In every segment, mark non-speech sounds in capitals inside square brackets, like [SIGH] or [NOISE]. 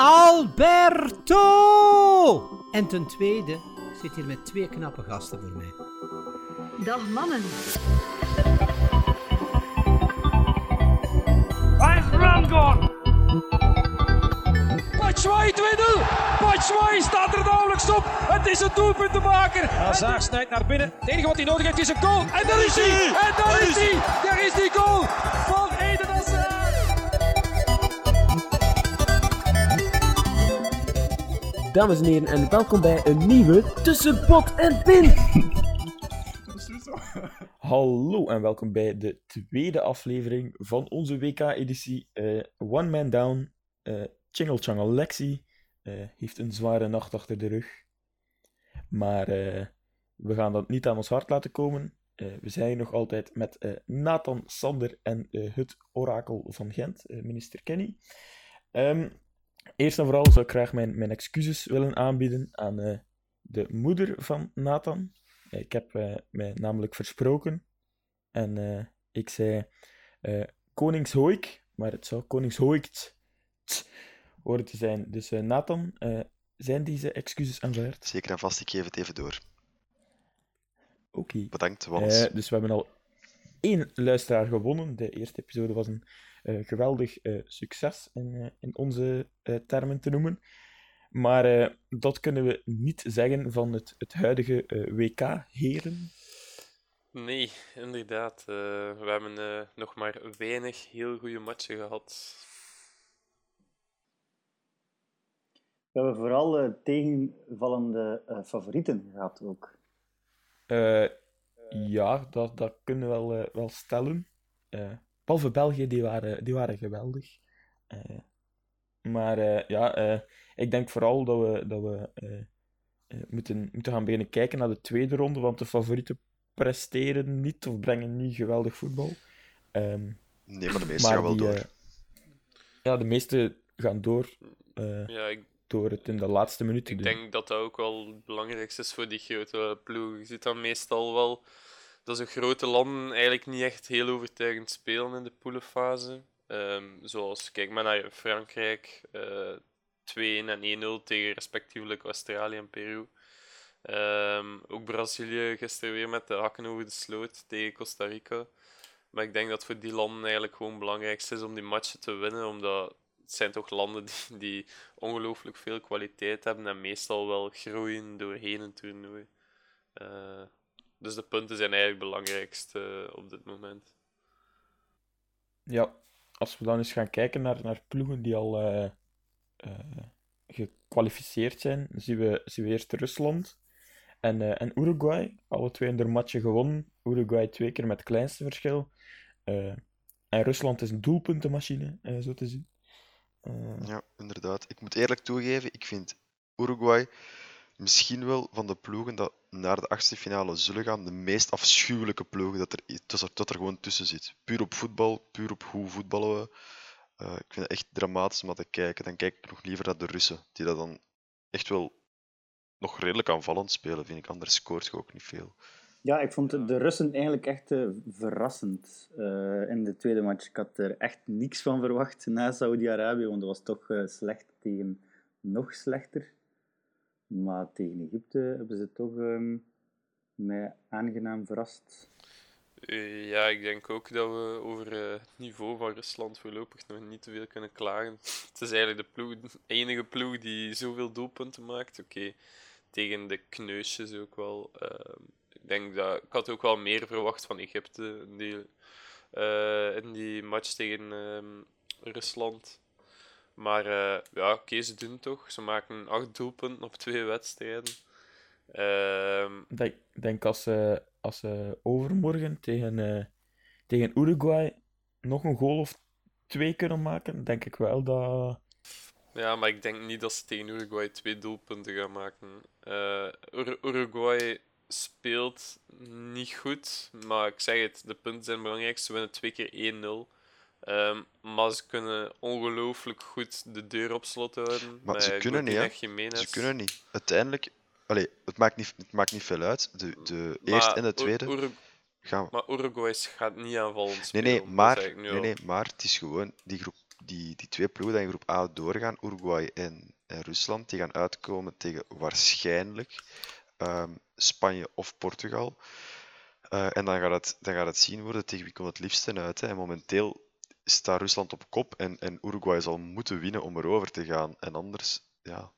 Alberto! En ten tweede, ik zit hier met twee knappe gasten voor mij. Dag mannen. Waar is Rangor? Batshuayi 2-0. Batshuayi staat er nauwelijks op. Het is een doelpuntenmaker. Hazard snijdt naar binnen. Het enige wat hij nodig heeft is een goal. En daar is hij. En daar is hij. Daar is die goal van Dames en heren, en welkom bij een nieuwe Tussen Pot en Pin. [LAUGHS] Hallo en welkom bij de tweede aflevering van onze WK-editie eh, One Man Down. eh Chingle Changle Lexi eh, heeft een zware nacht achter de rug. Maar we gaan dat niet aan ons hart laten komen. We zijn nog altijd met Nathan Sander en het orakel van Gent, minister Kenny. Ehm, Eerst en vooral zou ik graag mijn, mijn excuses willen aanbieden aan eh, de moeder van Nathan. Eh, ik heb eh, mij namelijk versproken. En ik zei Koningshoik, maar het zou Koningshoikt horen te zijn. Dus Nathan, zijn deze excuses aanvaard? Zeker en vast, ik geef het even door. Oké. Bedankt, Wannes. Eh, dus we hebben al één luisteraar gewonnen. De eerste episode was een geweldig eh, succes in, eh, in onze eh, termen te noemen. Maar eh, dat kunnen we niet zeggen van het, het huidige eh, WK-heren. Nee, inderdaad. eh, we hebben eh, nog maar weinig heel goede matchen gehad. We hebben vooral eh, tegenvallende eh, favorieten gehad ook. Eh, ja, dat, dat kunnen we wel, eh, wel stellen. Eh behalve België, die waren, die waren geweldig. Eh, maar eh, ja, eh, ik denk vooral dat we, dat we moeten, moeten gaan beginnen kijken naar de tweede ronde, want de favorieten presteren niet of brengen niet geweldig voetbal. Ehm, Nee, maar de meeste maar gaan wel die, door. ja, de meeste gaan door, eh, Ja, ik, door het in de laatste minuten ik te doen. denk dat dat ook wel het belangrijkste is voor die grote ploegen. Je ziet dan meestal wel dat ze grote landen eigenlijk niet echt heel overtuigend spelen in de poelenfase. Ehm, zoals, kijk maar naar Frankrijk, eh 2-1 en 1-0 tegen respectievelijk Australië en Peru. Ehm, ook Brazilië gisteren weer met de hakken over de sloot tegen Costa Rica. Maar ik denk dat voor die landen eigenlijk gewoon het belangrijkste is om die matchen te winnen, omdat het zijn toch landen die, die ongelooflijk veel kwaliteit hebben en meestal wel groeien doorheen een toernooi. Eh, dus de punten zijn eigenlijk het belangrijkste op dit moment. Ja, als we dan eens gaan kijken naar, naar ploegen die al eh, eh, gekwalificeerd zijn, zien we, zien we eerst Rusland en, eh, en Uruguay. Alle twee hun matchen gewonnen. Uruguay twee keer met het kleinste verschil. Eh, en Rusland is een doelpuntenmachine, eh, zo te zien. Eh, Ja, inderdaad. Ik moet eerlijk toegeven, ik vind Uruguay misschien wel van de ploegen dat naar de achtste finale zullen gaan, de meest afschuwelijke ploegen dat er, dat er, dat er gewoon tussen zit. Puur op voetbal, puur op hoe voetballen we. Eh, ik vind het echt dramatisch om te kijken. Dan kijk ik nog liever naar de Russen, die dat dan echt wel nog redelijk aanvallend spelen, vind ik. Anders scoort je ook niet veel. Ja, ik vond de- Russen eigenlijk echt eh, verrassend eh, in de tweede match. Ik had er echt niks van verwacht na Saudi-Arabië, want dat was toch slecht tegen nog slechter. Maar tegen Egypte hebben ze toch ehm, mij aangenaam verrast. Eh, ja, ik denk ook dat we over eh, het niveau van Rusland voorlopig nog niet te veel kunnen klagen. [LAUGHS] Het is eigenlijk de, ploeg, enige ploeg die zoveel doelpunten maakt. Oké, tegen de kneusjes ook wel. Ehm, ik denk dat ik had ook wel meer verwacht van Egypte in die, eh, in die match tegen ehm, Rusland. Maar eh, ja, oké, ze doen het toch. Ze maken acht doelpunten op twee wedstrijden. Ehm, Ik denk, als ze, als ze overmorgen tegen, eh, tegen Uruguay nog een goal of twee kunnen maken, denk ik wel dat... Ja, maar ik denk niet dat ze tegen Uruguay twee doelpunten gaan maken. Eh, Ur- Uruguay speelt niet goed, maar ik zeg het, de punten zijn belangrijk. Ze winnen twee keer 1-0. Ehm, maar ze kunnen ongelooflijk goed de deur op slot houden. Maar ze kunnen niet, hè. Ze kunnen niet. Uiteindelijk, allee, het, maakt niet, het maakt niet veel uit. De, de Maar eerste en de tweede Ur- gaan we. maar Uruguay gaat niet aanvallend Nee, nee, maar, nee, al. nee, maar het is gewoon die groep. die, die twee ploegen die in groep A doorgaan, Uruguay en, en Rusland, die gaan uitkomen tegen waarschijnlijk ehm, Spanje of Portugal. Eh, en dan gaat, het, dan gaat het zien worden tegen wie komt het liefste uit. Hè. En momenteel staat Rusland op kop en, en Uruguay zal moeten winnen om erover te gaan. En anders, ja,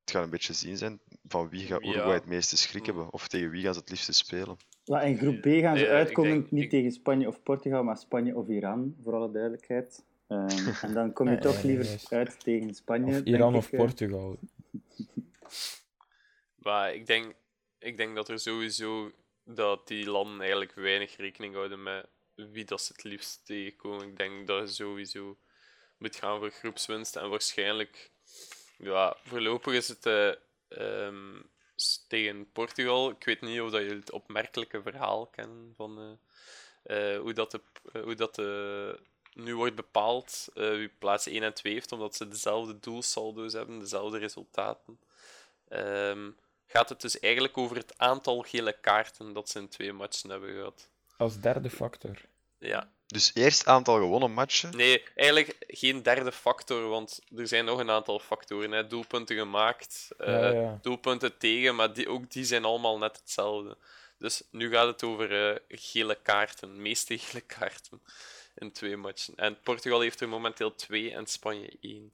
het gaat een beetje zien zijn van wie gaat Uruguay Ja. het meeste schrik hebben. Of tegen wie gaan ze het liefste spelen. Maar in groep B gaan ze Ja, uitkomen denk- niet ik- tegen Spanje of Portugal, maar Spanje of Iran, voor alle duidelijkheid. Ehm, [LAUGHS] en dan kom je Ja, toch ja, liever uit tegen Spanje. Of Iran of eh. Portugal. [LAUGHS] Maar ik denk, ik denk dat er sowieso dat die landen eigenlijk weinig rekening houden met wie dat ze het liefst tegenkomen. Ik denk dat je sowieso moet gaan voor groepswinst. En waarschijnlijk, ja, voorlopig is het eh, ehm, tegen Portugal. Ik weet niet of dat je het opmerkelijke verhaal kennen van eh, eh, hoe dat, de, hoe dat de, nu wordt bepaald wie plaats 1 en 2 heeft, omdat ze dezelfde doelsaldo's hebben, dezelfde resultaten. Ehm, gaat het dus eigenlijk over het aantal gele kaarten dat ze in twee matchen hebben gehad. Als derde factor. Ja. Dus eerst aantal gewonnen matchen. Nee, eigenlijk geen derde factor, want er zijn nog een aantal factoren. Hè. Doelpunten gemaakt, eh, Ja, ja. doelpunten tegen, maar die, ook die zijn allemaal net hetzelfde. Dus nu gaat het over eh, gele kaarten, meeste gele kaarten in twee matchen. En Portugal heeft er momenteel twee en Spanje één.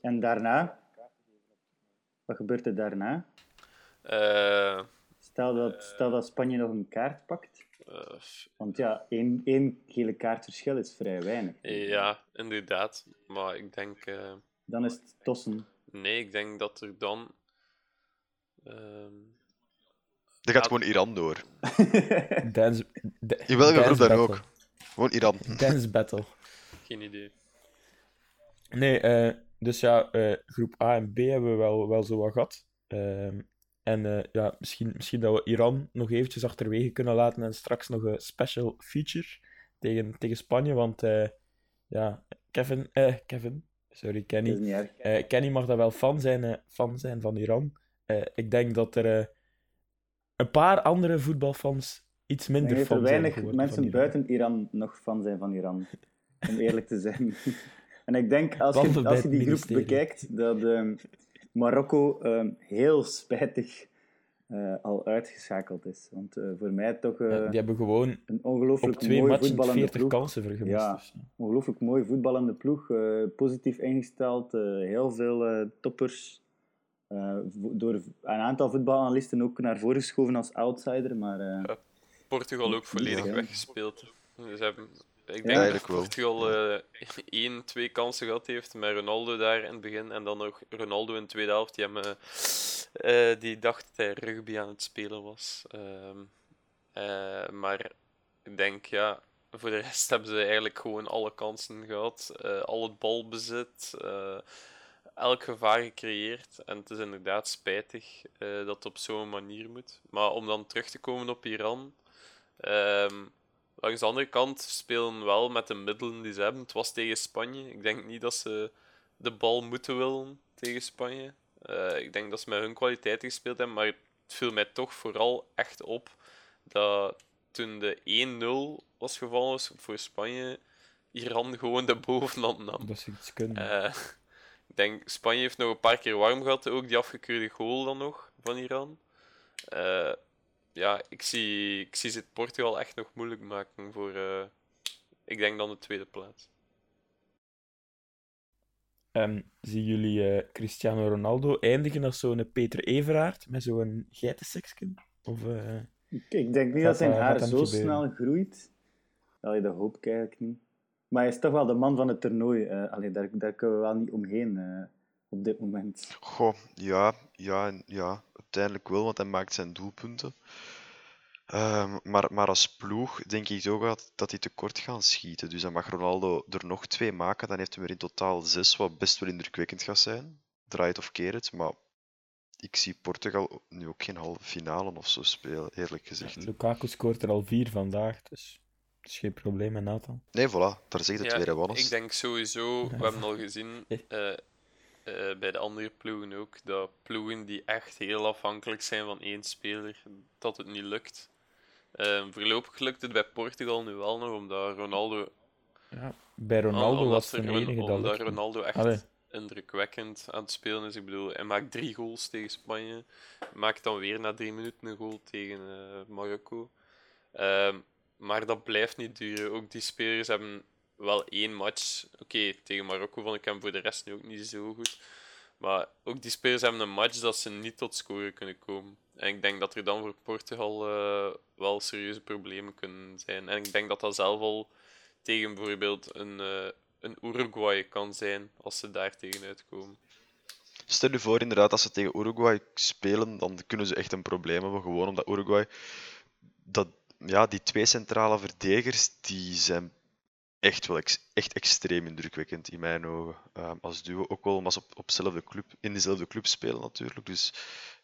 En daarna? Wat gebeurt er daarna? Eh, Stel dat, stel dat Spanje nog een kaart pakt. Eh, Want ja, één, één gele kaart verschil is vrij weinig. ja, inderdaad. Maar ik denk... eh, Dan is het tossen. Nee, ik denk dat er dan. ehm, Dan gaat gewoon Iran door. [LAUGHS] Dance, In welke groep dan ook? Gewoon Iran. Dance battle. geen idee. Nee, eh, dus ja, eh, groep A en B hebben we wel, wel zo wat gehad. Ehm, en eh, ja, misschien, misschien dat we Iran nog eventjes achterwege kunnen laten en straks nog een special feature tegen, tegen Spanje. Want eh, ja, Kevin, eh, Kevin, sorry, Kenny. Eh, Kenny mag daar wel fan zijn, fan zijn van Iran. Ik denk dat er een paar andere voetbalfans iets Ik minder denk dat fan er zijn weinig geworden mensen Iran. buiten Iran nog fan zijn van Iran. Om eerlijk te zijn. [LAUGHS] En ik denk, als je, als je die groep bekijkt, dat ehm, Marokko ehm, heel spijtig eh, al uitgeschakeld is. Want eh, voor mij toch eh, Ja, die hebben gewoon een op ongelooflijk twee mooi matchen voetballende 40 ploeg. kansen vergemist. Ja. dus, ja. Ongelooflijk mooi voetballende ploeg. eh, positief ingesteld. eh, heel veel eh, toppers. Eh, door een aantal voetbalanalisten ook naar voren geschoven als outsider. Maar eh, Portugal ook volledig Ja. weggespeeld. Dus hebben, ik denk Ja, dat. Portugal eh, [LAUGHS] één, twee kansen gehad heeft met Ronaldo daar in het begin. En dan nog Ronaldo in de tweede helft. Die, hem, eh, eh, die dacht dat hij rugby aan het spelen was. Ehm, eh, maar ik denk, ja, voor de rest [LAUGHS] hebben ze eigenlijk gewoon alle kansen gehad. eh, al het balbezit. elk gevaar gecreëerd. En het is inderdaad spijtig dat het op zo'n manier moet. Maar om dan terug te komen op Iran. ehm, langs de andere kant spelen wel met de middelen die ze hebben. Het was tegen Spanje. Ik denk niet dat ze de bal moeten willen tegen Spanje. Eh, ik denk dat ze met hun kwaliteiten gespeeld hebben. Maar het viel mij toch vooral echt op dat toen de 1-0 was gevallen voor Spanje, Iran gewoon de bovenhand nam. Dat ze iets kunnen. Eh, ik denk, Spanje heeft nog een paar keer warm gehad, ook die afgekeurde goal dan nog van Iran. Eh, ja, ik zie, ik zie ze het Portugal echt nog moeilijk maken voor, eh, ik denk dan de tweede plaats. Ehm, zien jullie eh, Cristiano Ronaldo eindigen als zo'n Peter Everaert met zo'n geitenseksken? Of, eh, ik, ik denk niet dat zijn haar zo snel groeit. Allee, dat hoop ik eigenlijk niet. Maar hij is toch wel de man van het toernooi. eh allee, daar, daar kunnen we wel niet omheen eh, op dit moment. Goh, ja, ja, ja, uiteindelijk wel, want hij maakt zijn doelpunten. Ehm, maar, maar als ploeg denk ik ook dat, dat hij tekort gaan schieten. Dus dan mag Ronaldo er nog twee maken. Dan heeft hij er in totaal zes, wat best wel indrukwekkend gaat zijn. Draai het of keer het. Maar ik zie Portugal nu ook geen halve finale of zo spelen, eerlijk gezegd. Lukaku scoort er al vier vandaag, dus dat is geen probleem met Nathan. Nee, voilà, daar zegt het Ja, weer, Wannes. ik denk sowieso, we hebben al gezien [LAUGHS] Eh. Eh, bij de andere ploegen ook, dat ploegen die echt heel afhankelijk zijn van één speler, dat het niet lukt. Eh, voorlopig lukt het bij Portugal nu wel nog, omdat Ronaldo Ja, bij Al- Ronaldo was het er Ron- enige dat Omdat. Ronaldo echt Allee. indrukwekkend aan het spelen is. Ik bedoel, hij maakt drie goals tegen Spanje. Maakt dan weer na drie minuten een goal tegen eh, Marokko. Ehm, maar dat blijft niet duren. Ook die spelers hebben wel één match. Oké, tegen Marokko vond ik hem voor de rest nu ook niet zo goed. Maar ook die spelers hebben een match dat ze niet tot scoren kunnen komen. En ik denk dat er dan voor Portugal eh, wel serieuze problemen kunnen zijn. En ik denk dat dat zelf al tegen bijvoorbeeld een, eh, een Uruguay kan zijn als ze daar tegen uitkomen. Stel je voor inderdaad, als ze tegen Uruguay spelen, dan kunnen ze echt een probleem hebben. Gewoon omdat Uruguay, dat, ja, die twee centrale verdedigers, die zijn echt wel ex- echt extreem indrukwekkend in mijn ogen. Ehm, als duo, ook wel omdat ze op, op dezelfde club, in dezelfde club spelen natuurlijk. Dus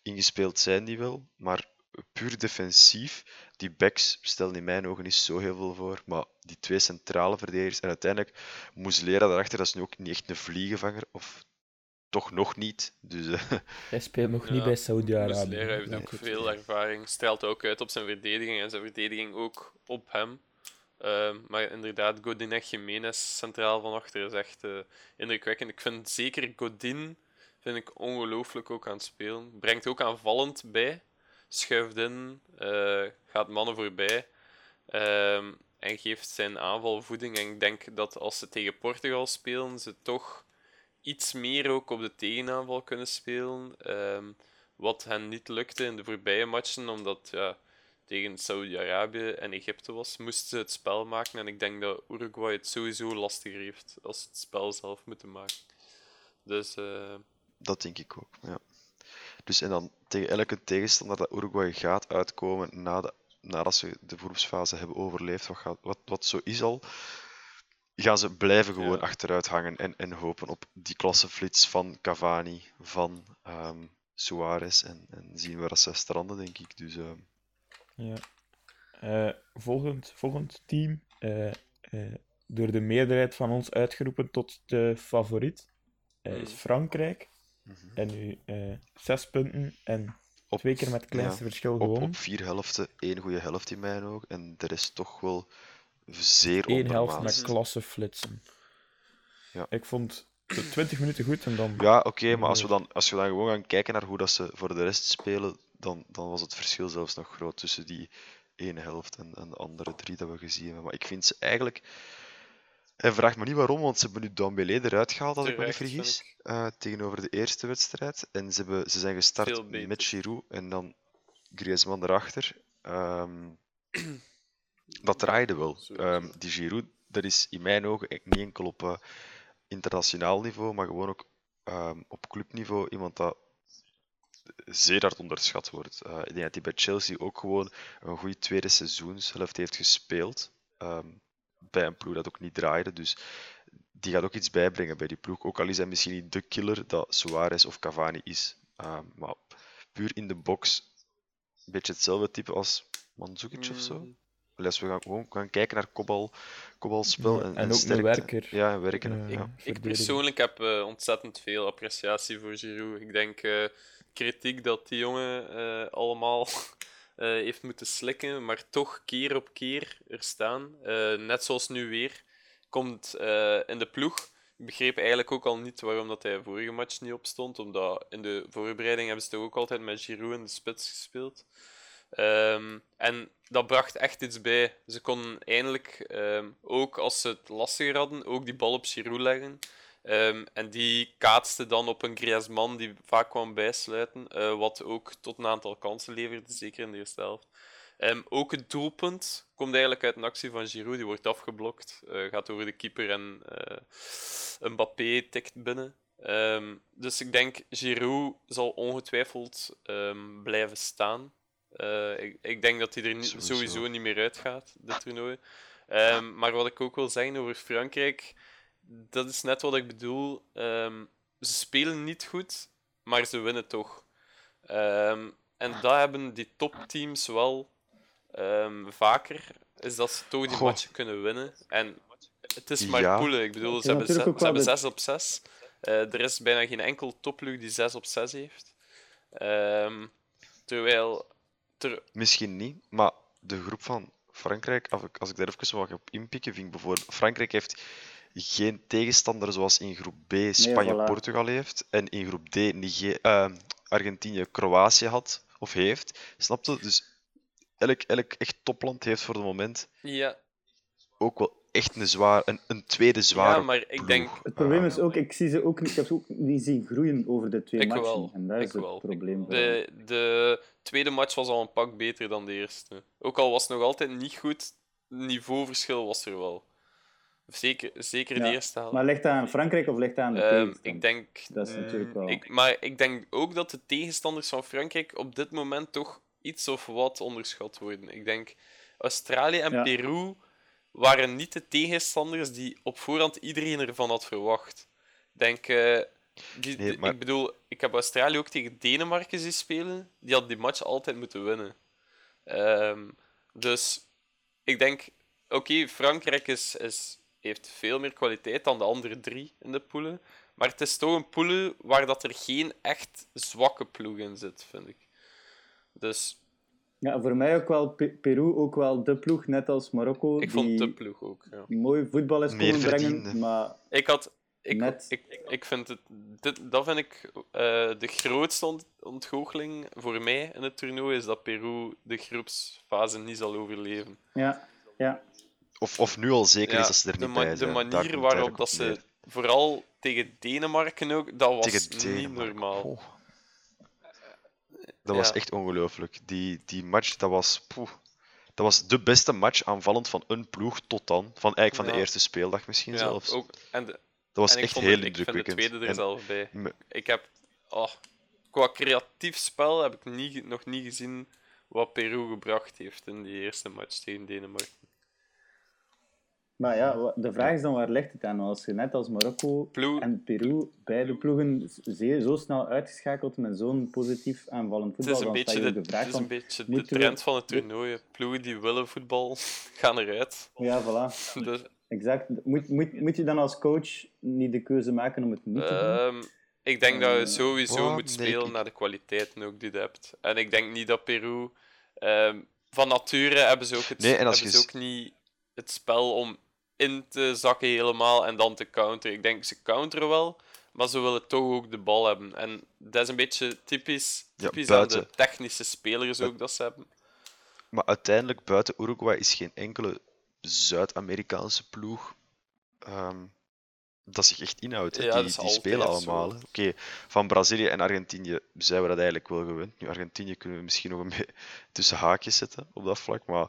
ingespeeld zijn die wel. Maar puur defensief, die backs stellen in mijn ogen niet zo heel veel voor. Maar die twee centrale verdedigers en uiteindelijk Muslera daarachter, dat is nu ook niet echt een vliegenvanger. Of toch nog niet. Dus eh, [LAUGHS] Hij speelt nog Ja, niet bij Saudi-Arabië. Muslera heeft dat ook veel ervaring, straalt ook uit op zijn verdediging en zijn verdediging ook op hem. Ehm, maar inderdaad, Godin en Jiménez centraal van achter is echt eh, indrukwekkend. Ik vind zeker Godin vind ik ongelooflijk ook aan het spelen. Brengt ook aanvallend bij. Schuift in, eh, gaat mannen voorbij. ehm, en geeft zijn aanval voeding. En ik denk dat als ze tegen Portugal spelen, ze toch iets meer ook op de tegenaanval kunnen spelen. Ehm, wat hen niet lukte in de voorbije matchen, omdat ja, tegen Saudi-Arabië en Egypte was, moesten ze het spel maken. En ik denk dat Uruguay het sowieso lastiger heeft als ze het spel zelf moeten maken. Dus eh, dat denk ik ook. Ja. Dus en dan tegen elke tegenstander dat Uruguay gaat uitkomen na de, nadat ze de groepsfase hebben overleefd, wat, gaat, wat, wat zo is al, gaan ze blijven gewoon Ja. achteruit hangen en, en hopen op die klasseflits van Cavani, van ehm Suarez en, en zien waar dat ze stranden, denk ik. Dus ehm, Ja. Eh, volgend, volgend team, eh, eh, door de meerderheid van ons uitgeroepen tot de favoriet, is Hmm. Frankrijk. mhm. En nu zes punten en op, twee keer met het kleinste ja, verschil op, gewonnen. op vier helften, één goede helft in mijn ogen, en de rest toch wel zeer Eén helft met klasse flitsen. Ja. Ik vond de 20 minuten goed en dan. Ja, oké, maar als we, dan, als we dan gewoon gaan kijken naar hoe dat ze voor de rest spelen, dan, dan was het verschil zelfs nog groot tussen die ene helft en, en de andere drie dat we gezien hebben. Maar ik vind ze eigenlijk... En vraag me niet waarom, want ze hebben nu Dembélé eruit gehaald, als ik me niet vergis, eh, tegenover de eerste wedstrijd. En ze, hebben, ze zijn gestart met Giroud en dan Griezmann erachter. Ehm, [CLEARS THROAT] dat draaide wel. Ehm, die Giroud, dat is in mijn ogen niet enkel op eh, internationaal niveau, maar gewoon ook ehm, op clubniveau iemand dat zeer hard onderschat wordt. Eh, ik denk dat hij bij Chelsea ook gewoon een goede tweede seizoenshelft heeft gespeeld. ehm, bij een ploeg dat ook niet draaide. Dus die gaat ook iets bijbrengen bij die ploeg. Ook al is hij misschien niet de killer dat Suarez of Cavani is. Ehm, maar puur in de box een beetje hetzelfde type als Mandzukic of zo. mm, Als we gaan, gewoon gaan kijken naar kopbal, kopbalspel Ja, en, en ook een sterkte. werker. Ja, en werken. Ik, ja. ik persoonlijk heb eh, ontzettend veel appreciatie voor Giroud. Ik denk eh, kritiek dat die jongen eh, allemaal [LAUGHS] eh, heeft moeten slikken, maar toch keer op keer er staan. Eh, net zoals nu weer. Komt in de ploeg. Ik begreep eigenlijk ook al niet waarom dat hij vorige match niet opstond, omdat in de voorbereiding hebben ze toch ook altijd met Giroud in de spits gespeeld. Ehm, en dat bracht echt iets bij. Ze konden eindelijk, ehm, ook als ze het lastiger hadden, ook die bal op Giroud leggen. Ehm, en die kaatste dan op een Griezmann die vaak kwam bijsluiten, eh, wat ook tot een aantal kansen leverde, zeker in de eerste helft. Ehm, ook het doelpunt komt eigenlijk uit een actie van Giroud, die wordt afgeblokt, eh, gaat over de keeper en eh Mbappé tikt binnen. Ehm, dus ik denk, Giroud zal ongetwijfeld blijven staan. Ik, ik denk dat hij er niet, Sowieso. sowieso niet meer uitgaat, dit toernooi. Maar wat ik ook wil zeggen over Frankrijk, dat is net wat ik bedoel. Ehm, ze spelen niet goed, maar ze winnen toch. Ehm, en dat hebben die topteams wel ehm, vaker, is dat ze toch die Goh. matchen kunnen winnen. En het is maar Ja. poelen. Ik bedoel, ze hebben, ze, hebben wel 6 op 6. er is bijna geen enkel topploeg die 6 op 6 heeft. Ehm, terwijl... Ter, Misschien niet, maar de groep van Frankrijk, als ik, als ik daar even wat op inpikken, vind ik bijvoorbeeld, Frankrijk heeft geen tegenstander zoals in groep B Spanje-Portugal heeft en in groep D Niger uh, Argentinië-Kroatië had of heeft. Snap je? Dus elk, elk echt topland heeft voor het moment Ja, ook wel echt een, zwaar, een, een tweede zware ja maar ik denk... Het probleem is ook, ik zie ze ook niet, ik heb ze ook niet zien groeien over de twee Ik matchen. wel, En dat is ik het wel. probleem. De, de tweede match was al een pak beter dan de eerste. Ook al was het nog altijd niet goed, niveauverschil was er wel. Zeker, zeker de Ja, eerste helft. Maar ligt dat aan Frankrijk of ligt dat aan de tegenstander? ik denk, Dat is natuurlijk wel... ik, maar ik denk ook dat de tegenstanders van Frankrijk op dit moment toch iets of wat onderschat worden. Ik denk Australië en Ja. Peru waren niet de tegenstanders die op voorhand iedereen ervan had verwacht. Ik denk, eh, die, Nee, die- maar- ik bedoel, ik heb Australië ook tegen Denemarken zien spelen. Die had die match altijd moeten winnen. Ehm, dus ik denk, oké, Frankrijk is, is, heeft veel meer kwaliteit dan de andere drie in de poelen. Maar het is toch een poelen waar dat er geen echt zwakke ploeg in zit, vind ik. Dus Ja, voor mij ook wel Pe- Peru, ook wel de ploeg, net als Marokko, ik vond die de ploeg ook. Ja. mooi voetbal is komen brengen, maar Ik had. Ik, Net. ik, ik vind het, dit, dat vind ik eh, de grootste ont- ontgoocheling voor mij in het toernooi, is dat Peru de groepsfase niet zal overleven. ja, ja. Of, of nu al zeker Ja, is dat ze er de, niet bij de zijn. Daar manier waarop dat ze, neer. vooral tegen Denemarken ook, dat was Tegen niet Denemarken. normaal. Oh. Dat was echt ongelooflijk. Die, die match, dat was, poeh, dat was de beste match aanvallend van een ploeg tot dan. Van, eigenlijk van de eerste speeldag misschien Ja, zelfs. ook, en de, dat was en echt heel het- ik vind de indrukwekkend. tweede er zelf bij. me- Ik heb, oh, qua creatief spel heb ik niet, nog niet gezien wat Peru gebracht heeft in die eerste match tegen Denemarken. Maar ja, de vraag is dan waar ligt het aan? Als je net als Marokko Ploeg- en Peru beide ploegen zeer, zo snel uitgeschakeld met zo'n positief aanvallend Het voetbal, is een beetje je de, ook de vraag het is een beetje de we- trend van het toernooi. Ploegen die willen voetbal [LAUGHS] gaan eruit. Ja, voilà. [LAUGHS] Dus, Exact. Moet, moet, moet je dan als coach niet de keuze maken om het niet te doen? ehm, ik denk dat je Eh, sowieso moet spelen ik- naar de kwaliteiten ook die je hebt. En ik denk niet dat Peru... ehm, van nature hebben ze ook, het, Nee, hebben ze ook niet het spel om in te zakken helemaal en dan te counteren. Ik denk, ze counteren wel, maar ze willen toch ook de bal hebben. En dat is een beetje typisch, Ja, typisch aan de technische spelers ook dat ze hebben. Maar uiteindelijk, buiten Uruguay, is geen enkele Zuid-Amerikaanse ploeg ehm, dat zich echt inhoudt. Ja, die die spelen allemaal. Oké, van Brazilië en Argentinië zijn we dat eigenlijk wel gewend. Nu, Argentinië kunnen we misschien nog een [LAUGHS] beetje tussen haakjes zetten op dat vlak, maar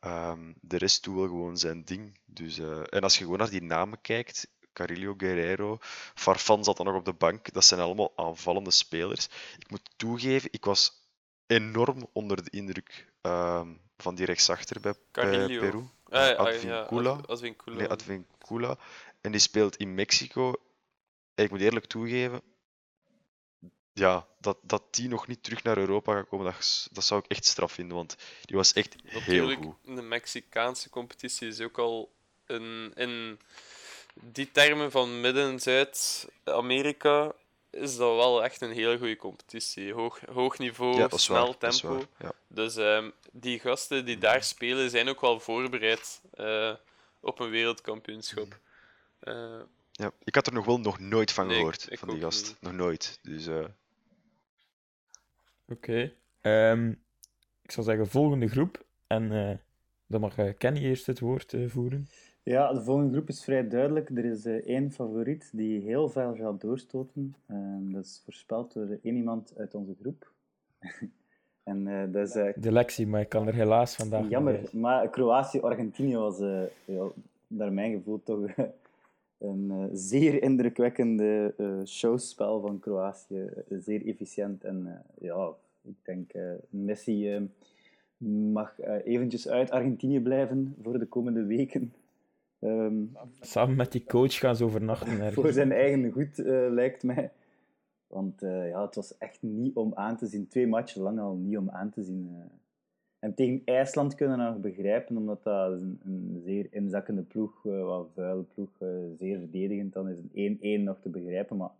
ehm, de rest doet wel gewoon zijn ding. Dus, eh, en als je gewoon naar die namen kijkt, Carillo Guerrero, Farfan zat dan nog op de bank, dat zijn allemaal aanvallende spelers. Ik moet toegeven, ik was enorm onder de indruk ehm, van die rechtsachter bij, Carillo. Peru. Ah, Eh, ah, Advincula. Ad- Advincula. Nee, Advincula. En die speelt in Mexico. En ik moet eerlijk toegeven, ja, dat, dat die nog niet terug naar Europa gaat komen, dat, dat zou ik echt straf vinden, want die was echt heel Natuurlijk, goed. de Mexicaanse competitie is ook al een, in die termen van Midden- en Zuid-Amerika is dat wel echt een hele goede competitie. Hoog, hoog niveau, Ja, snel waar. Tempo. waar. Ja. Dus ehm, die gasten die daar spelen zijn ook wel voorbereid eh, op een wereldkampioenschap. Ja, ik had er nog wel nog nooit van Nee, gehoord, ik van die gast. niet. Nog nooit. Dus eh, Oké. Ehm, ik zal zeggen volgende groep. En eh, dan mag eh, Kenny eerst het woord eh, voeren. Ja, de volgende groep is vrij duidelijk. Er is één favoriet die heel ver gaat doorstoten. Ehm, dat is voorspeld door één iemand uit onze groep. [LAUGHS] en dat is De lectie, maar ik kan er helaas vandaag niet jammer. Maar Kroatië-Argentinië was, ja, naar mijn gevoel, toch [LAUGHS] een eh, zeer indrukwekkende eh, showspel van Kroatië. Eh, zeer efficiënt. En ja, ik denk Messi mag eventjes uit Argentinië blijven voor de komende weken. Ehm, Samen met die coach gaan ze overnachten voor zijn eigen goed, lijkt mij. Want ja, het was echt niet om aan te zien. Twee matchen lang al niet om aan te zien. En tegen IJsland kunnen we nog begrijpen, omdat dat een, een zeer inzakkende ploeg, eh wat vuile ploeg, eh, zeer verdedigend, dan is een 1-1 nog te begrijpen. Maar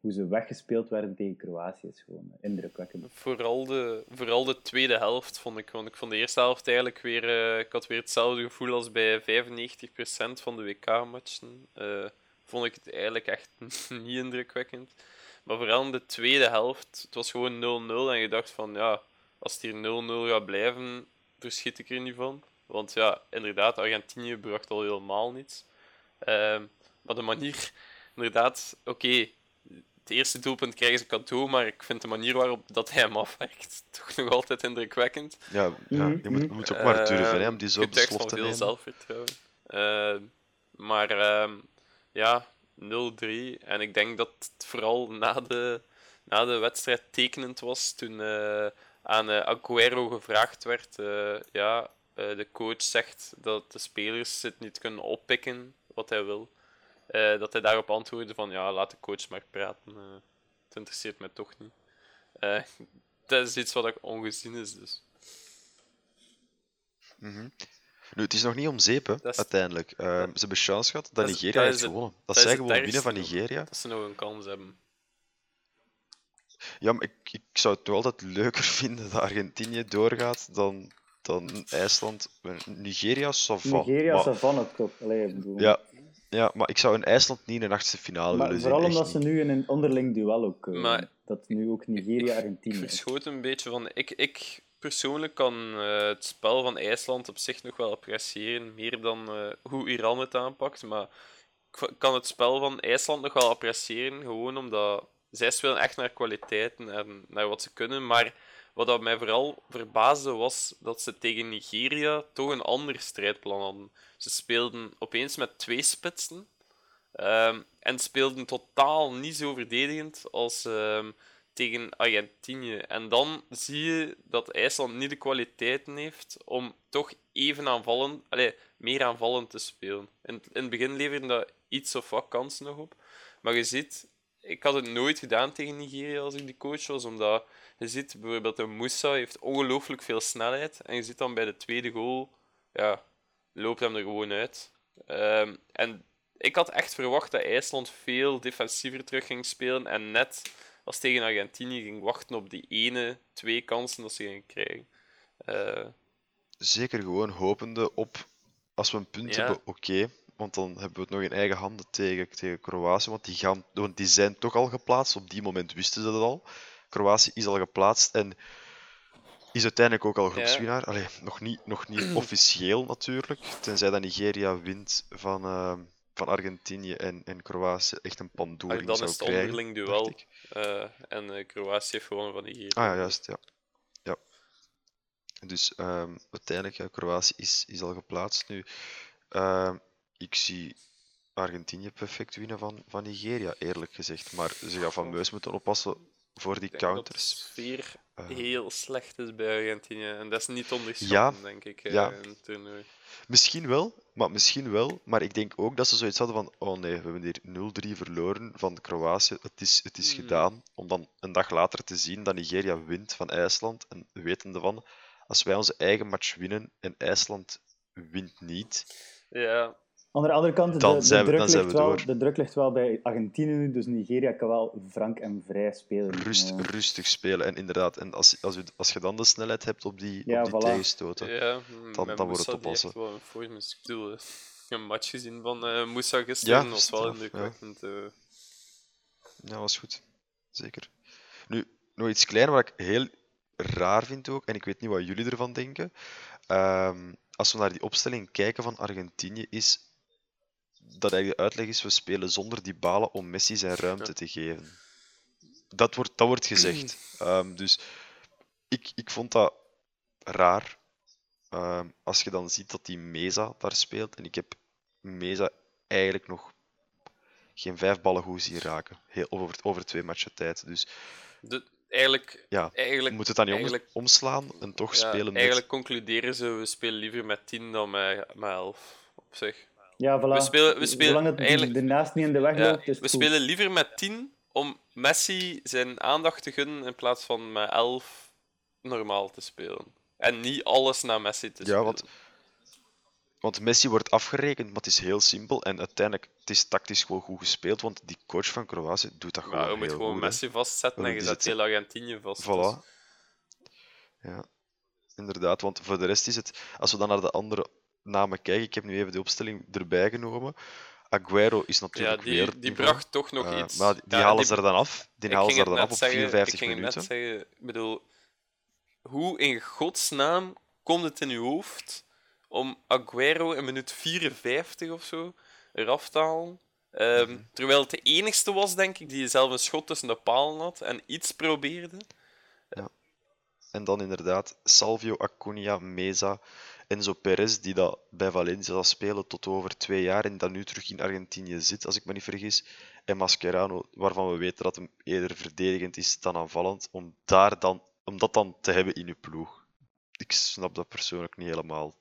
hoe ze weggespeeld werden tegen Kroatië is gewoon indrukwekkend. Vooral de, vooral de tweede helft vond ik. Want ik vond de eerste helft eigenlijk weer. eh, ik had weer hetzelfde gevoel als bij 95% van de WK-matchen. Vond ik het eigenlijk echt [LAUGHS] niet indrukwekkend. Maar vooral in de tweede helft, het was gewoon 0-0. En je dacht van ja, als het hier 0-0 gaat blijven, verschiet ik er niet van. Want ja, inderdaad, Argentinië bracht al helemaal niets. Ehm, maar de manier, inderdaad, oké, het eerste doelpunt krijgen ze cadeau, maar ik vind de manier waarop dat hij hem afwerkt toch nog altijd indrukwekkend. Ja, ja Mhm, je moet, je mhm. moet ook maar durven Eh, hè, om die zo beslof van te veel nemen. zelfvertrouwen. Eh, maar ehm, ja, 0-3. En ik denk dat het vooral na de, na de wedstrijd tekenend was toen eh, aan eh, Aguero gevraagd werd. eh, ja, eh, de coach zegt dat de spelers het niet kunnen oppikken wat hij wil. Dat hij daarop antwoordde van ja, laat de coach maar praten. het interesseert mij toch niet. [LAUGHS] Dat is iets wat ook ongezien is, dus. Mhm. Nu, het is nog niet om zeep, hè, Dat is- uiteindelijk. Ze hebben chance gehad dat, Nigeria heeft gewonnen. Dat, dat zij gewoon winnen van. Nigeria. Dat ze nog een kans hebben. Ja, maar ik, ik zou het nog altijd leuker [LAUGHS] vinden dat Argentinië doorgaat dan, dan IJsland. Nigeria, ça va. Nigeria, maar, Savannah toch? Allee, ik bedoel. ja, ja, maar ik zou in IJsland niet in de achtste finale maar willen zien. vooral omdat ze nu in een onderling duel ook. eh, Maar- dat nu ook Nigeria-Argentinië Ik is. verschoot een beetje van. Ik, ik persoonlijk kan eh, het spel van IJsland op zich nog wel appreciëren, meer dan eh, hoe Iran het aanpakt. Maar ik kan het spel van IJsland nog wel appreciëren, gewoon omdat zij spelen echt naar kwaliteiten en naar wat ze kunnen. Maar wat dat mij vooral verbaasde was dat ze tegen Nigeria toch een ander strijdplan hadden. Ze speelden opeens met twee spitsen. ehm, en speelden totaal niet zo verdedigend als ehm, tegen Argentinië. En dan zie je dat IJsland niet de kwaliteiten heeft om toch even aanvallend, allee, meer aanvallend te spelen. In, in het begin leverde dat iets of wat kansen nog op. Maar je ziet, ik had het nooit gedaan tegen Nigeria als ik die coach was, omdat je ziet bijvoorbeeld de Moussa heeft ongelooflijk veel snelheid. En je ziet dan bij de tweede goal, ja, loopt hem er gewoon uit. Ehm, en ik had echt verwacht dat IJsland veel defensiever terug ging spelen en net als tegen Argentinië ging wachten op die ene, twee kansen dat ze gingen krijgen. Eh, Zeker gewoon hopende op, als we een punt Ja. hebben, oké. Want dan hebben we het nog in eigen handen tegen, tegen Kroatië. Want die, gaan, want die zijn toch al geplaatst. Op die moment wisten ze dat al. Kroatië is al geplaatst en is uiteindelijk ook al groepswinnaar. Allee, nog niet, nog niet [CLEARS THROAT] officieel natuurlijk. Tenzij dat Nigeria wint van, eh, van Argentinië en, en Kroatië echt een pandoering dan zou is het krijgen. onderling duel. eh, en eh, Kroatië heeft gewonnen van Nigeria. Ah ja, juist, ja. ja. Dus ehm, uiteindelijk, ja, Kroatië is, is al geplaatst nu. Ik zie Argentinië perfect winnen van, van Nigeria, eerlijk gezegd. Maar ze gaan van Meus moeten oppassen voor die Ik denk dat de counters. sfeer Eh, heel slecht is bij Argentinië. En dat is niet te onderschatten, Ja, denk ik, eh, ja. in het toernooi. Misschien wel, maar misschien wel. Maar ik denk ook dat ze zoiets hadden van: oh nee, we hebben hier 0-3 verloren van Kroatië. Het is, het is Hmm. gedaan. Om dan een dag later te zien dat Nigeria wint van IJsland. En wetende van: als wij onze eigen match winnen en IJsland wint niet. Ja, Aan de andere kant, de, Dan de, zijn we- druk dan zijn ligt we wel, door. de druk ligt wel bij Argentinië nu, dus Nigeria kan wel frank en vrij spelen. Rust, rustig spelen. En inderdaad, en als, als, je, als je dan de snelheid hebt op die, Ja, op die voilà. tegenstoten. ja dan met wordt het oppassen. in vorm is. Ik bedoel, een match gezien van eh Moussa gisteren, Ja, was wel indrukwekkend. eh. Ja, was goed. Zeker. Nu, nog iets kleiner wat ik heel raar vind ook, en ik weet niet wat jullie ervan denken. Ehm, als we naar die opstelling kijken van Argentinië, is dat eigenlijk de uitleg is, we spelen zonder die balen om Messi zijn [LAUGHS] ruimte te geven. Dat wordt, dat wordt gezegd. [CLEARS THROAT] Ehm, dus ik, ik vond dat raar. Ehm, als je dan ziet dat die Meza daar speelt, en ik heb Meza eigenlijk nog geen vijf ballen goed zien raken. Heel, over, over twee matchen tijd. Dus De, eigenlijk, ja, eigenlijk, moet het dan niet omslaan en toch ja, spelen met... eigenlijk concluderen ze, we spelen liever met 10 dan met, met 11 op zich. Ja, voilà. We spelen- we spelen Zolang het eigenlijk- ernaast niet in de weg Ja, loopt, is het we goed. spelen liever met 10 om Messi zijn aandacht te gunnen in plaats van met 11 normaal te spelen. En niet alles naar Messi te Ja, spelen. want Want Messi wordt afgerekend, maar het is heel simpel. En uiteindelijk, het is tactisch gewoon goed gespeeld, want die coach van Kroatië doet dat gewoon Maar je heel moet gewoon goed. Messi vastzetten en je zet heel Argentinië vast. Voilà. Dus- Ja, inderdaad. Want voor de rest is het, als we dan naar de andere namen kijken, ik heb nu even de opstelling erbij genomen. Aguero is Ja, natuurlijk weer die, het die bracht toch nog Eh, iets. maar die, Ja, halen ze er dan af. Die halen ze er dan af op zeggen- 54 ik ging het minuten. net zeggen, ik bedoel, hoe in godsnaam komt het in uw hoofd om Aguero in minuut 54 of zo eraf te halen? Ehm, Mhm. Terwijl het de enigste was, denk ik, die zelf een schot tussen de palen had en iets probeerde. En dan inderdaad Salvio, Acuna, Meza, Enzo Perez, die dat bij Valencia zal spelen tot over twee jaar en dat nu terug in Argentinië zit, als ik me niet vergis. En Mascherano, waarvan we weten dat hem eerder verdedigend is dan aanvallend, om, daar dan, om dat dan te hebben in uw ploeg. Ik snap dat persoonlijk niet helemaal.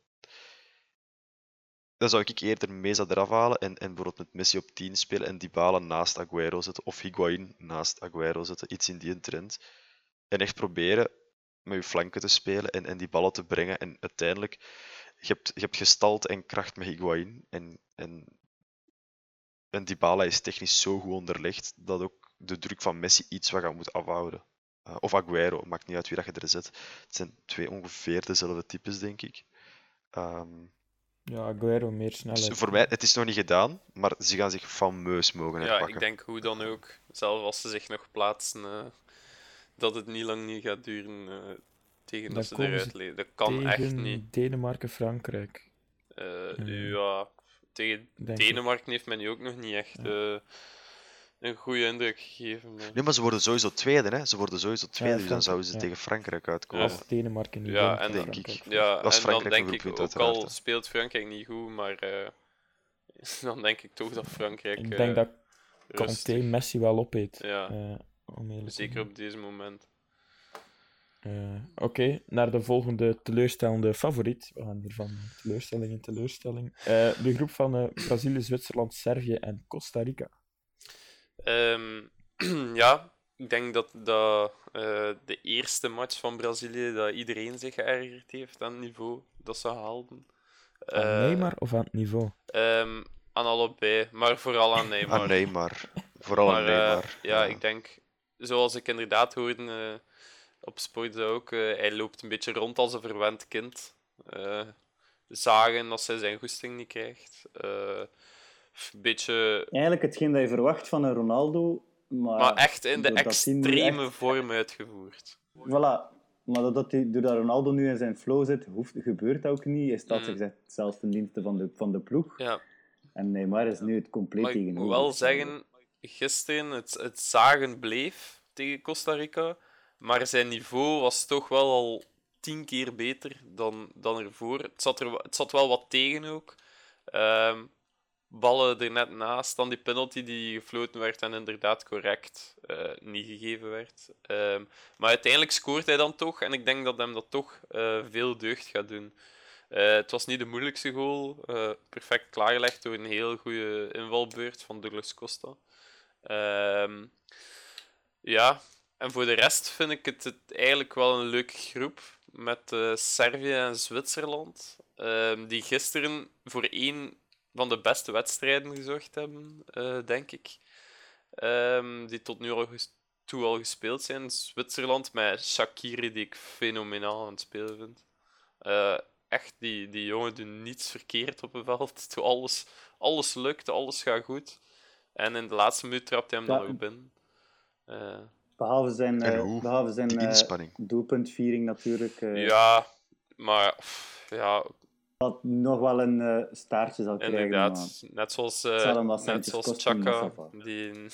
Dan zou ik eerder Meza eraf halen en, en bijvoorbeeld met Messi op 10 spelen en Dybala naast Aguero zetten, of Higuain naast Aguero zetten, iets in die trend. En echt proberen met je flanken te spelen en, en die ballen te brengen. En uiteindelijk, je hebt, je hebt gestald en kracht met Higuain. En, en, en Dybala is technisch zo goed onderlegd dat ook de druk van Messi iets wat gaat moeten afhouden. Eh, of Aguero, maakt niet uit wie dat je er zet. Het zijn twee ongeveer dezelfde types, denk ik. Ehm, Ja, Aguero meer dus snelheid. voor mij, het is nog niet gedaan, maar ze gaan zich fameus mogen Ja, herpakken. ik denk hoe dan ook, zelfs als ze zich nog plaatsen, eh, dat het niet lang niet gaat duren eh, tegen Dan dat ze komen eruit leven. Dat kan echt niet. Denemarken, Frankrijk. Eh. Ja, tegen Denk ik. Denemarken heeft men nu ook nog niet echt eh, een goede indruk gegeven. Nee, maar ze worden sowieso tweede, hè? Ze worden sowieso tweede, dus dan zouden ze ja. tegen Frankrijk uitkomen. Ja. Als Denemarken niet Ja, en denk ik. Ja, en dan denk ik, ook al hè. speelt Frankrijk niet goed, maar eh, [LAUGHS] dan denk ik toch dat Frankrijk Ik denk dat Kanté Messi wel opeet. Ja, om eerlijk te zeker op deze moment. Eh, Oké, naar de volgende teleurstellende favoriet. We gaan hier van teleurstelling in teleurstelling. Eh, de groep van eh, Brazilië, Zwitserland, Servië en Costa Rica. Ehm, [CLEARS THROAT] ja, ik denk dat, dat eh, de eerste match van Brazilië, dat iedereen zich geërgerd heeft aan het niveau dat ze haalden. Aan Eh, Neymar of aan het niveau? ehm, aan allebei, maar vooral aan [LAUGHS] Neymar. Ah, Neymar. Vooral Maar, aan Neymar. ja, ik denk, zoals ik inderdaad hoorde eh, op Sport ook, eh, hij loopt een beetje rond als een verwend kind. Eh, zagen als hij zijn goesting niet krijgt. Een beetje, Eigenlijk hetgeen dat je verwacht van een Ronaldo, maar... maar echt in de extreme echt- vorm uitgevoerd. Voilà. Maar doordat, hij, doordat Ronaldo nu in zijn flow zit, hoeft, gebeurt dat ook niet. Hij staat Mm. zich zelfs ten dienste van de, van de ploeg. Ja, En Neymar is nu het compleet maar ik moet tegenover. wel zeggen, gisteren, het, het zagen bleef tegen Costa Rica, maar zijn niveau was toch wel al tien keer beter dan, dan ervoor. Het zat, er, het zat wel wat tegen ook. Ehm, ballen er net naast, dan die penalty die gefloten werd en inderdaad correct eh, niet gegeven werd. Ehm, maar uiteindelijk scoort hij dan toch, en ik denk dat hem dat toch eh, veel deugd gaat doen. Eh, het was niet de moeilijkste goal. perfect klaargelegd door een heel goede invalbeurt van Douglas Costa. Ehm, ja, en voor de rest vind ik het, het eigenlijk wel een leuke groep met eh, Servië en Zwitserland. ehm, die gisteren voor één van de beste wedstrijden gezorgd hebben, eh, denk ik. Ehm, die tot nu toe al gespeeld zijn. Zwitserland met Shakiri, die ik fenomenaal aan het spelen vind. Eh, echt, die, die jongen doet niets verkeerd op het veld. [LAUGHS] Alles, alles lukt, alles gaat goed. En in de laatste minuut trapt hij hem Ja. dan ook binnen. Eh, Behalve zijn, eh, behalve zijn eh, doelpuntviering natuurlijk. eh, ja, maar pff, ja, Dat nog wel een eh, staartje zal krijgen. maar- inderdaad. Net zoals, eh, wat net zoals Chaka. Die... [LAUGHS]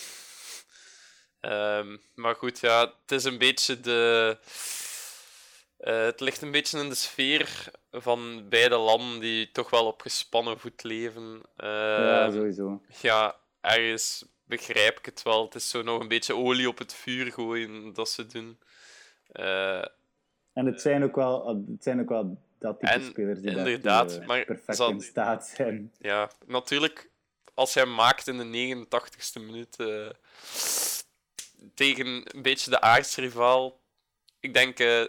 Ehm, maar goed, ja, het is een beetje de. eh, het ligt een beetje in de sfeer van beide landen die toch wel op gespannen voet leven. ja, Ehm, sowieso. ja, ergens begrijp ik het wel. Het is zo nog een beetje olie op het vuur gooien dat ze doen. Eh, En het zijn ook wel, het zijn ook wel dat type En spelers die inderdaad, daartoe, eh, maar perfect zal- in staat zijn. ja, natuurlijk, als hij maakt in de 89ste minuut eh, tegen een beetje de aardsrivaal. Ik denk, eh,